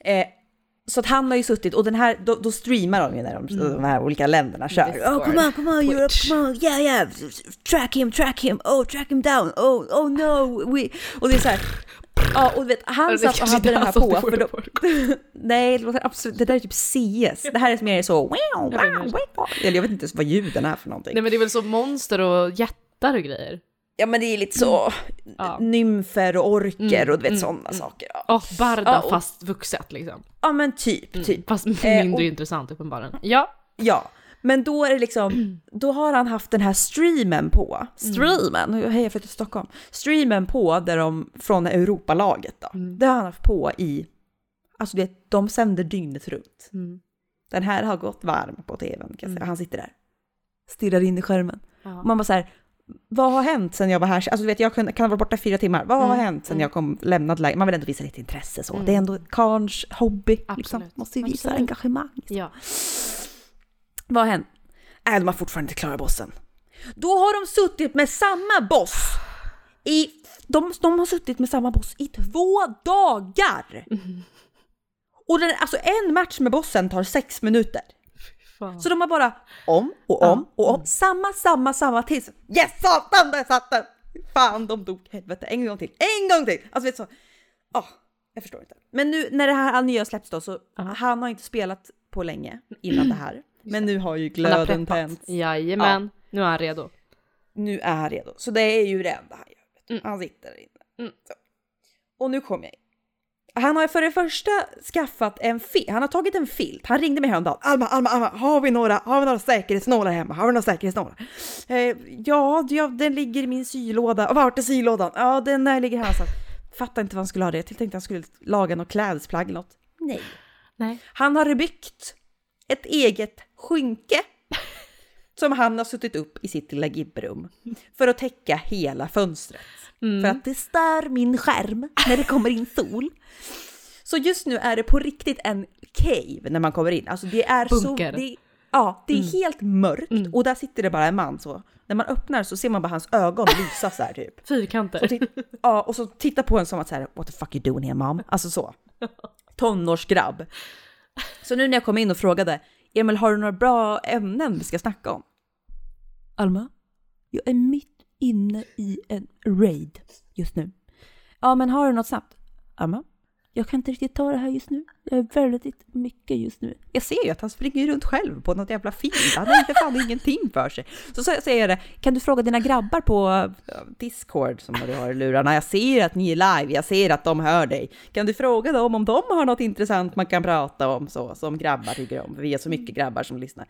[SPEAKER 1] Eh, så att han har ju suttit, och den här, då, då streamar de ju när de, de här olika länderna kör. Oh, come on, come on Europe, come on, yeah, yeah, track him, track him, oh, track him down, oh, oh no, we... Och det är så här, ja, och du vet, han satt och hade den här på, för då, nej, det, låter absolut, det där är typ CS. Det här är mer så, wow, wow, wow. Eller jag vet inte ens vad ljuden är för någonting.
[SPEAKER 2] Nej men det är väl så monster och jättar och grejer.
[SPEAKER 1] Ja men det är lite så,
[SPEAKER 2] Ja.
[SPEAKER 1] nymfer och orker och du vet
[SPEAKER 2] mm,
[SPEAKER 1] sådana saker. Ja.
[SPEAKER 2] Åh, Barda
[SPEAKER 1] Ja, och-
[SPEAKER 2] fast vuxet liksom.
[SPEAKER 1] ja men typ, typ.
[SPEAKER 2] Fast
[SPEAKER 1] Eh,
[SPEAKER 2] mindre
[SPEAKER 1] och-
[SPEAKER 2] intressant uppenbarligen. Ja.
[SPEAKER 1] Ja, men då är det liksom, då har han haft den här streamen på, streamen, hej jag flyttade till Stockholm, streamen på där de, från Europalaget då, det har han haft på i, alltså det, de sänder dygnet runt.
[SPEAKER 2] Mm.
[SPEAKER 1] Den här har gått varm på tvn, kan jag säga. han sitter där, stirrar in i skärmen.
[SPEAKER 2] Ja.
[SPEAKER 1] Man bara så här, vad har hänt sen jag var här? Alltså du vet, jag kan, kan ha varit borta fyra timmar. Vad har
[SPEAKER 2] Mm,
[SPEAKER 1] hänt sen jag kom, lämnade lägenheten? Man vill ändå visa lite intresse så. Det är ändå karns hobby. Liksom.
[SPEAKER 2] Absolut.
[SPEAKER 1] Måste ju visa
[SPEAKER 2] Absolut.
[SPEAKER 1] engagemang.
[SPEAKER 2] Ja.
[SPEAKER 1] Vad har hänt? Äh, de har fortfarande inte klarat bossen. Då har de suttit med samma boss i... De, de har suttit med samma boss i två dagar! Och den, alltså en match med bossen tar sex minuter. Så de har bara om och om och om, samma, samma, samma tills yes satan där satt den! Fan de dog, helvete, en gång till, en gång till! Alltså vet du så, ah, jag förstår inte. Men nu när det här nya släpps då så, han har inte spelat på länge innan det här. Men nu har ju glöden tänts.
[SPEAKER 2] Jajamän. Nu är han redo.
[SPEAKER 1] Nu är han redo. Så det är ju det enda han gör.
[SPEAKER 2] Mm.
[SPEAKER 1] Han sitter där inne.
[SPEAKER 2] Mm.
[SPEAKER 1] Och nu kommer jag in. Han har för det första skaffat en filt. Han har tagit en filt. Han ringde mig häromdagen. Alma, Alma, Alma, har vi några, har vi några säkerhetsnålar hemma? Har vi några säkerhetsnålar? Eh, ja, ja, den ligger i min sylåda. Vart är sylådan? Ja, den där ligger här. Så fattar inte vad han skulle ha det. Jag tänkte han skulle laga något klädesplagg eller något. Nej.
[SPEAKER 2] Nej.
[SPEAKER 1] Han har byggt ett eget skynke som han har suttit upp i sitt lilla gibbrum för att täcka hela fönstret. För att det stör min skärm när det kommer in sol. Så just nu är det på riktigt en cave när man kommer in. Alltså det är
[SPEAKER 2] Bunker.
[SPEAKER 1] så... Det, ja, det är helt mörkt och där sitter det bara en man så. När man öppnar så ser man bara hans ögon lysa så här typ.
[SPEAKER 2] Fyrkanter.
[SPEAKER 1] Ja, och så titta på en som att så här, what the fuck you doing here mom? Alltså så. Tonårsgrabb. Så nu när jag kom in och frågade, Emil har du några bra ämnen vi ska snacka om? Alma, jag är mitt inne i en raid just nu. Ja, men har du något snabbt? Alma, jag kan inte riktigt ta det här just nu. Jag är väldigt mycket just nu. Jag ser ju att han springer runt själv på något jävla fint. Han har inte fan ingenting för sig. Så säger jag det, kan du fråga dina grabbar på eh, Discord som du har i lurarna? Jag ser att ni är live, jag ser att de hör dig. Kan du fråga dem om de har något intressant man kan prata om så, som grabbar tycker om? För vi är så mycket grabbar som lyssnar.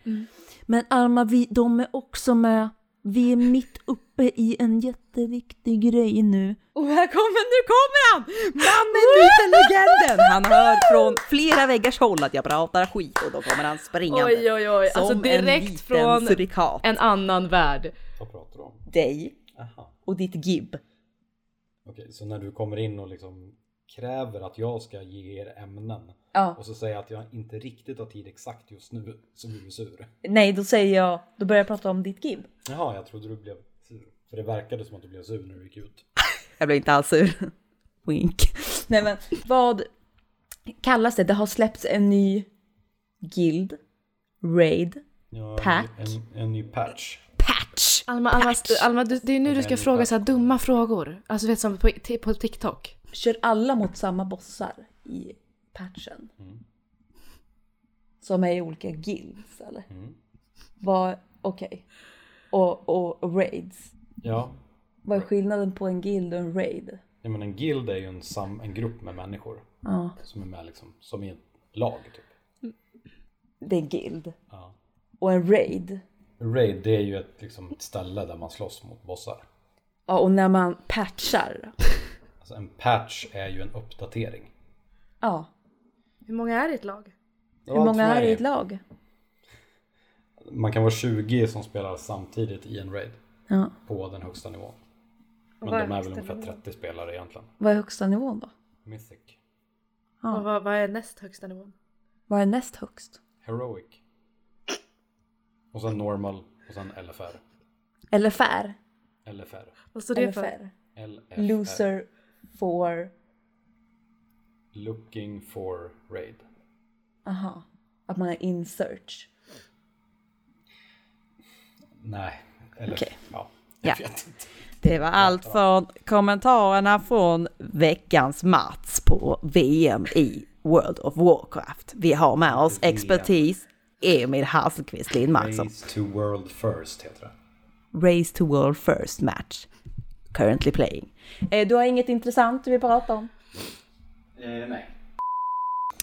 [SPEAKER 1] Men Alma, vi, de är också med. Vi är mitt uppe i en jätteviktig grej nu. Och här kommer, nu kommer han! Mannen, myten, legenden! Han hör från flera väggars håll att jag pratar skit och då kommer han springande.
[SPEAKER 2] Oj, oj, oj. Alltså
[SPEAKER 1] Som en
[SPEAKER 2] direkt
[SPEAKER 1] liten
[SPEAKER 2] från
[SPEAKER 1] surikat.
[SPEAKER 2] en annan värld.
[SPEAKER 5] Vad pratar du om?
[SPEAKER 1] Dig
[SPEAKER 5] Aha.
[SPEAKER 1] och ditt gibb.
[SPEAKER 5] Okej, så när du kommer in och liksom kräver att jag ska ge er ämnen
[SPEAKER 1] Ja.
[SPEAKER 5] och så säger jag att jag inte riktigt har tid exakt just nu så blir du sur.
[SPEAKER 1] Nej, då säger jag, då börjar jag prata om ditt gibb.
[SPEAKER 5] Jaha, jag trodde du blev sur. För det verkade som att du blev sur när du gick ut.
[SPEAKER 1] Jag blev inte alls sur. Wink. Nej men vad kallas det? Det har släppts en ny guild, raid,
[SPEAKER 5] Ja,
[SPEAKER 1] Pack.
[SPEAKER 5] En, en ny patch.
[SPEAKER 1] patch.
[SPEAKER 2] Alma, Alma. Alma du, det är nu du ska fråga
[SPEAKER 5] patch.
[SPEAKER 2] så här dumma frågor. Alltså vet som på, på TikTok.
[SPEAKER 1] Kör alla mot samma bossar i patchen? Som är i olika guilds eller? Vad, okej. Och, och raids.
[SPEAKER 5] Ja,
[SPEAKER 1] Vad är skillnaden på en guild och en raid?
[SPEAKER 5] jag menar en guild är ju en, sam, en grupp med människor
[SPEAKER 1] Ja,
[SPEAKER 5] som är med liksom, som i ett lag typ.
[SPEAKER 1] det är en guild.
[SPEAKER 5] Ja.
[SPEAKER 1] Och en raid.
[SPEAKER 5] Raid det är ju ett, liksom, ett ställe där man slåss mot bossar.
[SPEAKER 1] Ja, och när man patchar.
[SPEAKER 5] Alltså en patch är ju en uppdatering.
[SPEAKER 1] Ja.
[SPEAKER 2] Hur många är det i ett lag?
[SPEAKER 1] Hur många är det i ett lag?
[SPEAKER 5] Man kan vara 20 som spelar samtidigt i en raid
[SPEAKER 1] Ja.
[SPEAKER 5] på den högsta nivån. Men
[SPEAKER 2] är
[SPEAKER 5] de är väl ungefär
[SPEAKER 2] nivån?
[SPEAKER 5] 30 spelare egentligen.
[SPEAKER 1] Vad är högsta nivån då?
[SPEAKER 5] Mythic.
[SPEAKER 2] Och vad, vad är näst högsta nivån?
[SPEAKER 1] Vad är näst högst?
[SPEAKER 5] Heroic. Och sen normal och sen LFR.
[SPEAKER 1] LFR.
[SPEAKER 5] LFR.
[SPEAKER 2] Vad står det för?
[SPEAKER 1] LFR.
[SPEAKER 5] LFR.
[SPEAKER 1] Loser for...
[SPEAKER 5] Looking for raid.
[SPEAKER 1] Aha. Att man är in search.
[SPEAKER 5] Nej. Eller,
[SPEAKER 1] Okej.
[SPEAKER 5] ja.
[SPEAKER 1] Ja.
[SPEAKER 5] Jag vet inte.
[SPEAKER 1] Det var allt från kommentarerna från veckans Mats på VM i World of Warcraft. Vi har med oss expertis Emil Hasselqvist Lindmark
[SPEAKER 5] Race to world first heter det.
[SPEAKER 1] Race to World First Match. Currently playing. Eh, du har inget intressant du vill prata om?
[SPEAKER 5] Eh, nej.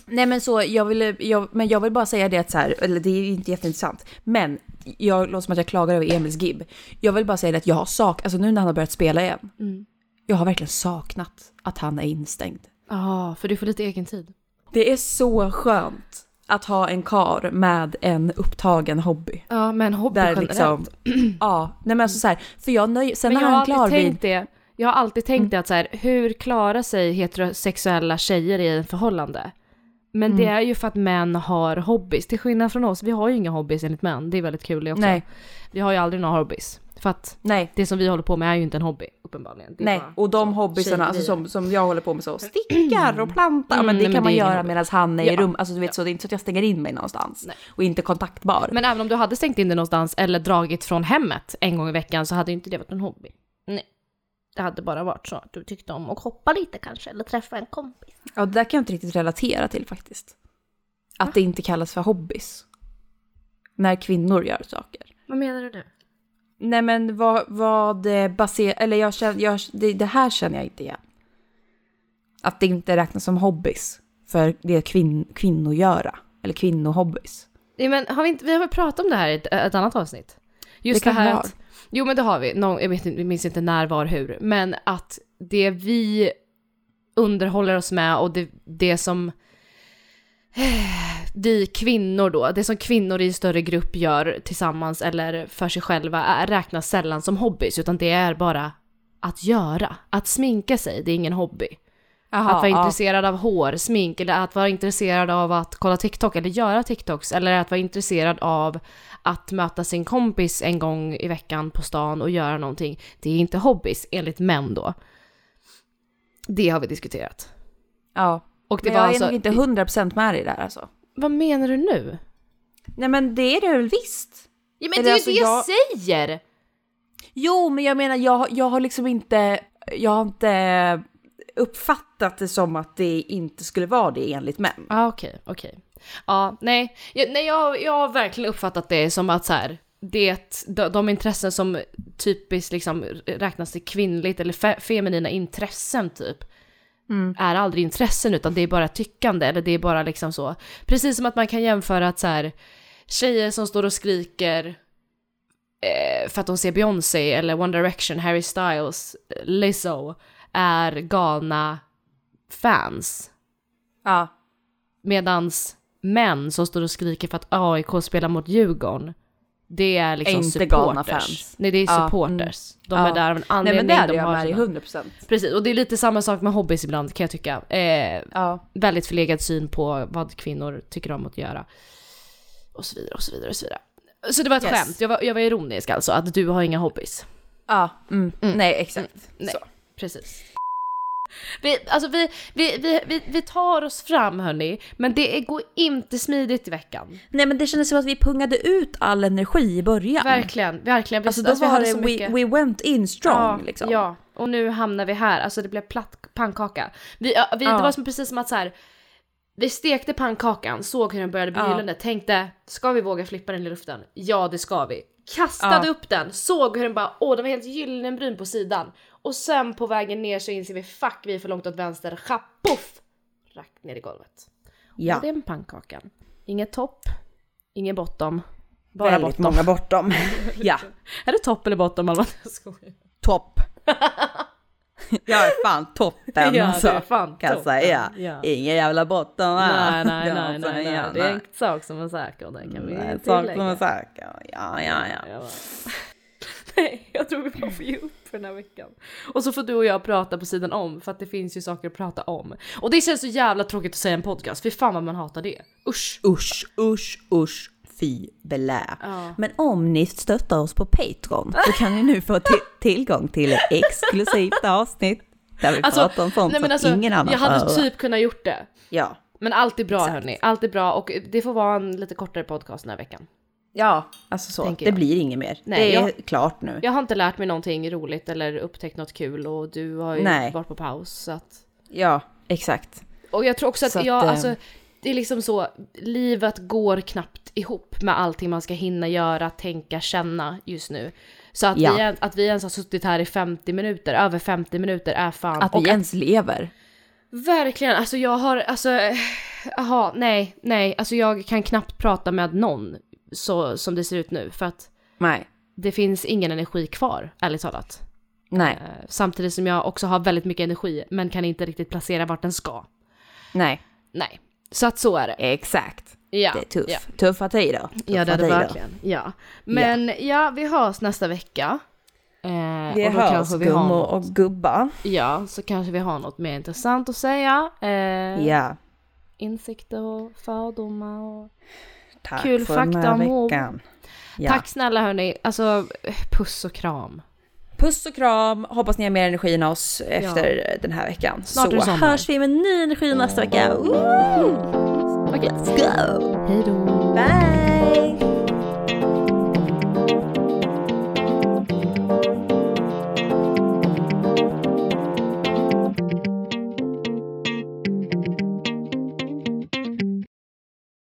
[SPEAKER 1] Nej men så, jag vill, jag, men jag vill bara säga det att så här, eller det är inte jätteintressant, men jag låter som att jag klagar över Emils gibb. Jag vill bara säga det att jag har sak, alltså nu när han har börjat spela igen, jag har verkligen saknat att han är instängd.
[SPEAKER 2] Ja, för du får lite egen tid.
[SPEAKER 1] Det är så skönt att ha en kar med en upptagen hobby.
[SPEAKER 2] Ja, men hobby
[SPEAKER 1] Där
[SPEAKER 2] generellt.
[SPEAKER 1] liksom, ja, nej men alltså så här, för jag nöjer, sen
[SPEAKER 2] Men
[SPEAKER 1] när han klar vid,
[SPEAKER 2] det. Jag har alltid tänkt det att så här, hur klarar sig heterosexuella tjejer i en förhållande? Men det är ju för att män har hobbies, till skillnad från oss. Vi har ju inga hobbies enligt män, det är väldigt kul det också.
[SPEAKER 1] Nej.
[SPEAKER 2] Vi har ju aldrig några hobbies. För att
[SPEAKER 1] nej,
[SPEAKER 2] det som vi håller på med är ju inte en hobby, uppenbarligen. Det är
[SPEAKER 1] Nej,
[SPEAKER 2] bara
[SPEAKER 1] och de hobbysarna alltså, som, som jag håller på med så, stickar och planta,
[SPEAKER 2] Mm,
[SPEAKER 1] men det
[SPEAKER 2] nej, men
[SPEAKER 1] kan man
[SPEAKER 2] det är ingen
[SPEAKER 1] göra
[SPEAKER 2] hobby.
[SPEAKER 1] medan han är i
[SPEAKER 2] Ja.
[SPEAKER 1] rum, alltså du vet så, det är inte så att jag stänger in mig någonstans
[SPEAKER 2] Nej.
[SPEAKER 1] och inte kontaktbar.
[SPEAKER 2] Men även om du hade stängt in det någonstans eller dragit från hemmet en gång i veckan så hade ju inte det varit en hobby. Nej. Det hade bara varit så att du tyckte om att hoppa lite kanske, eller träffa en kompis.
[SPEAKER 1] Ja, det där kan jag inte riktigt relatera till faktiskt. Att det inte kallas för hobbys. När kvinnor gör saker.
[SPEAKER 2] Vad menar du nu?
[SPEAKER 1] Nej men vad, vad baserar, eller jag känner, jag, det, det här känner jag inte igen. Att det inte räknas som hobbys. För det är kvin kvinnogöra. Eller kvinnohobbys.
[SPEAKER 2] Ja, men har vi, inte, vi har väl pratat om det här i ett, ett annat avsnitt? Just
[SPEAKER 1] Det
[SPEAKER 2] det, här att, Jo men det har vi, Nå- jag, vet, jag minns inte när, var, hur. Men att det vi underhåller oss med och det, det som vi kvinnor då, det som kvinnor i större grupp gör tillsammans eller för sig själva räknas sällan som hobbys utan det är bara att göra. Att sminka sig, det är ingen hobby.
[SPEAKER 1] Jaha,
[SPEAKER 2] att vara
[SPEAKER 1] ja.
[SPEAKER 2] intresserad av hår, smink eller att vara intresserad av att kolla TikTok eller göra TikToks eller att vara intresserad av att möta sin kompis en gång i veckan på stan och göra någonting. Det är inte hobbys enligt män då. Det har vi diskuterat.
[SPEAKER 1] Ja.
[SPEAKER 2] Och det
[SPEAKER 1] Men
[SPEAKER 2] var
[SPEAKER 1] jag är
[SPEAKER 2] alltså...
[SPEAKER 1] nog inte 100% med dig där alltså.
[SPEAKER 2] Vad menar du nu?
[SPEAKER 1] Nej men det är det väl visst?
[SPEAKER 2] Ja men
[SPEAKER 1] Eller
[SPEAKER 2] det är ju
[SPEAKER 1] alltså,
[SPEAKER 2] det jag,
[SPEAKER 1] jag-
[SPEAKER 2] säger!
[SPEAKER 1] Jo, men jag menar jag, jag har liksom inte, jag har inte uppfattat det som att det inte skulle vara det enligt män.
[SPEAKER 2] Ja ah, okej, okej. Ja, nej, jag, nej jag, jag har verkligen uppfattat det som att så här, det, de, de intressen som typiskt liksom räknas till kvinnligt eller fe, feminina intressen typ, är aldrig intressen utan det är bara tyckande eller det är bara liksom så. Precis som att man kan jämföra att så här, tjejer som står och skriker eh, för att de ser Beyoncé eller One Direction, Harry Styles, Lizzo är galna fans.
[SPEAKER 1] Ja.
[SPEAKER 2] Medans män som står och skriker för att AIK spelar mot Djurgården, det är liksom
[SPEAKER 1] inte
[SPEAKER 2] supporters.
[SPEAKER 1] galna fans.
[SPEAKER 2] Nej, det är
[SPEAKER 1] Ja,
[SPEAKER 2] supporters. De
[SPEAKER 1] Ja.
[SPEAKER 2] är där av en
[SPEAKER 1] Nej
[SPEAKER 2] anledning.
[SPEAKER 1] men det är
[SPEAKER 2] de
[SPEAKER 1] det jag
[SPEAKER 2] har
[SPEAKER 1] med dig,
[SPEAKER 2] sina-
[SPEAKER 1] 100%.
[SPEAKER 2] Precis, och det är lite samma sak med hobbys ibland kan jag tycka. Eh,
[SPEAKER 1] Ja.
[SPEAKER 2] väldigt förlegad syn på vad kvinnor tycker om att göra. Och så vidare och så vidare och så vidare. Så det var ett
[SPEAKER 1] Yes.
[SPEAKER 2] skämt, jag var, jag var ironisk alltså, att du har inga hobbys.
[SPEAKER 1] Ja, mm. nej exakt.
[SPEAKER 2] Nej,
[SPEAKER 1] Så.
[SPEAKER 2] precis. Vi, alltså vi, vi, vi, vi, vi tar oss fram hörni, men det går inte smidigt i veckan.
[SPEAKER 1] Nej men det kändes som att vi pungade ut all energi i början.
[SPEAKER 2] Verkligen, verkligen.
[SPEAKER 1] Alltså då
[SPEAKER 2] vi
[SPEAKER 1] var det,
[SPEAKER 2] så
[SPEAKER 1] we,
[SPEAKER 2] mycket-
[SPEAKER 1] we went in strong
[SPEAKER 2] ja,
[SPEAKER 1] liksom.
[SPEAKER 2] Ja, och nu hamnar vi här. Alltså det blev platt pannkaka. Vi, vi,
[SPEAKER 1] Ja.
[SPEAKER 2] Det var som precis som att så här. Vi stekte pannkakan, såg hur den började bli
[SPEAKER 1] Ja.
[SPEAKER 2] tänkte ska vi våga flippa den i luften? Ja det ska vi. Kastade
[SPEAKER 1] Ja.
[SPEAKER 2] upp den, såg hur den bara åh den var helt gyllenbrun på sidan. Och sen på vägen ner så inser vi fuck vi är för långt åt vänster, chapoff! Rakt ner i golvet.
[SPEAKER 1] Ja.
[SPEAKER 2] Och det är en pannkaka. Inget topp, ingen bottom. Bara
[SPEAKER 1] Väldigt
[SPEAKER 2] bottom.
[SPEAKER 1] många bortom. ja,
[SPEAKER 2] Är det topp eller bottom skojar.
[SPEAKER 1] topp. jag är fan toppen
[SPEAKER 2] Ja,
[SPEAKER 1] alltså.
[SPEAKER 2] det är fan
[SPEAKER 1] kan jag säga.
[SPEAKER 2] Ja.
[SPEAKER 1] Ingen jävla botten
[SPEAKER 2] Nej,
[SPEAKER 1] här.
[SPEAKER 2] nej, nej, nej, nej.
[SPEAKER 1] säga.
[SPEAKER 2] Det är en sak som är säker, den kan vi
[SPEAKER 1] Nej,
[SPEAKER 2] tillägga.
[SPEAKER 1] sak som är säker. Ja, ja, ja.
[SPEAKER 2] Nej, jag tror vi bara får ge upp för den här veckan. Och så får du och jag prata på sidan om, för att det finns ju saker att prata om. Och det känns så jävla tråkigt att säga en podcast, för fan vad man hatar det. Usch!
[SPEAKER 1] Usch, usch, usch, fy belä.
[SPEAKER 2] Ja.
[SPEAKER 1] Men om ni stöttar oss på Patreon så kan ni nu få ti- tillgång till ett exklusivt avsnitt där vi
[SPEAKER 2] Alltså,
[SPEAKER 1] pratar om sånt
[SPEAKER 2] Nej men
[SPEAKER 1] som
[SPEAKER 2] alltså,
[SPEAKER 1] ingen annan
[SPEAKER 2] jag hade typ kunnat gjort det.
[SPEAKER 1] Ja,
[SPEAKER 2] Men allt är bra
[SPEAKER 1] Exakt.
[SPEAKER 2] hörni, allt är bra och det får vara en lite kortare podcast den här veckan.
[SPEAKER 1] Ja, alltså så.
[SPEAKER 2] Tänker
[SPEAKER 1] Det
[SPEAKER 2] jag.
[SPEAKER 1] blir inget mer.
[SPEAKER 2] Nej,
[SPEAKER 1] det är
[SPEAKER 2] jag-
[SPEAKER 1] klart nu.
[SPEAKER 2] Jag har inte lärt mig någonting roligt eller upptäckt något kul och du har ju
[SPEAKER 1] Nej.
[SPEAKER 2] varit på paus så att
[SPEAKER 1] Ja, exakt.
[SPEAKER 2] Och jag tror också att,
[SPEAKER 1] Så att,
[SPEAKER 2] jag,
[SPEAKER 1] eh,
[SPEAKER 2] alltså, det är liksom så, livet går knappt ihop med allting man ska hinna göra, tänka, känna just nu. Så att,
[SPEAKER 1] Ja.
[SPEAKER 2] vi, att vi ens har suttit här i 50 minuter, över 50 minuter är fan...
[SPEAKER 1] Att vi ens lever.
[SPEAKER 2] Verkligen, alltså jag har, alltså, eh, jaha, nej, nej, alltså jag kan knappt prata med någon så som det ser ut nu för att
[SPEAKER 1] Nej.
[SPEAKER 2] det finns ingen energi kvar, ärligt talat.
[SPEAKER 1] Nej.
[SPEAKER 2] Eh, Samtidigt som jag också har väldigt mycket energi men kan inte riktigt placera vart den ska.
[SPEAKER 1] Nej.
[SPEAKER 2] Nej, så att så är det.
[SPEAKER 1] Exakt.
[SPEAKER 2] Ja,
[SPEAKER 1] Det är tuff.
[SPEAKER 2] ja.
[SPEAKER 1] Tuffa tider. Tuffa
[SPEAKER 2] Ja det är det verkligen. Ja. Men ja. vi hörs nästa vecka. Eh,
[SPEAKER 1] Vi
[SPEAKER 2] och då
[SPEAKER 1] hörs
[SPEAKER 2] vi har
[SPEAKER 1] gummor
[SPEAKER 2] något,
[SPEAKER 1] och gubbar.
[SPEAKER 2] Ja, så kanske vi har något mer intressant att säga. Eh,
[SPEAKER 1] Ja.
[SPEAKER 2] Insikter och fördomar och...
[SPEAKER 1] Tack
[SPEAKER 2] Kul
[SPEAKER 1] för den
[SPEAKER 2] fakta
[SPEAKER 1] här
[SPEAKER 2] om hob.
[SPEAKER 1] veckan. Ja.
[SPEAKER 2] Tack snälla hörni, alltså puss och kram.
[SPEAKER 1] Puss och kram. Hoppas ni har mer energi än oss efter den här veckan.
[SPEAKER 2] Snart
[SPEAKER 1] Så hörs vi med ny energi nästa vecka.
[SPEAKER 2] Okej,
[SPEAKER 1] Let's go!
[SPEAKER 2] hej då.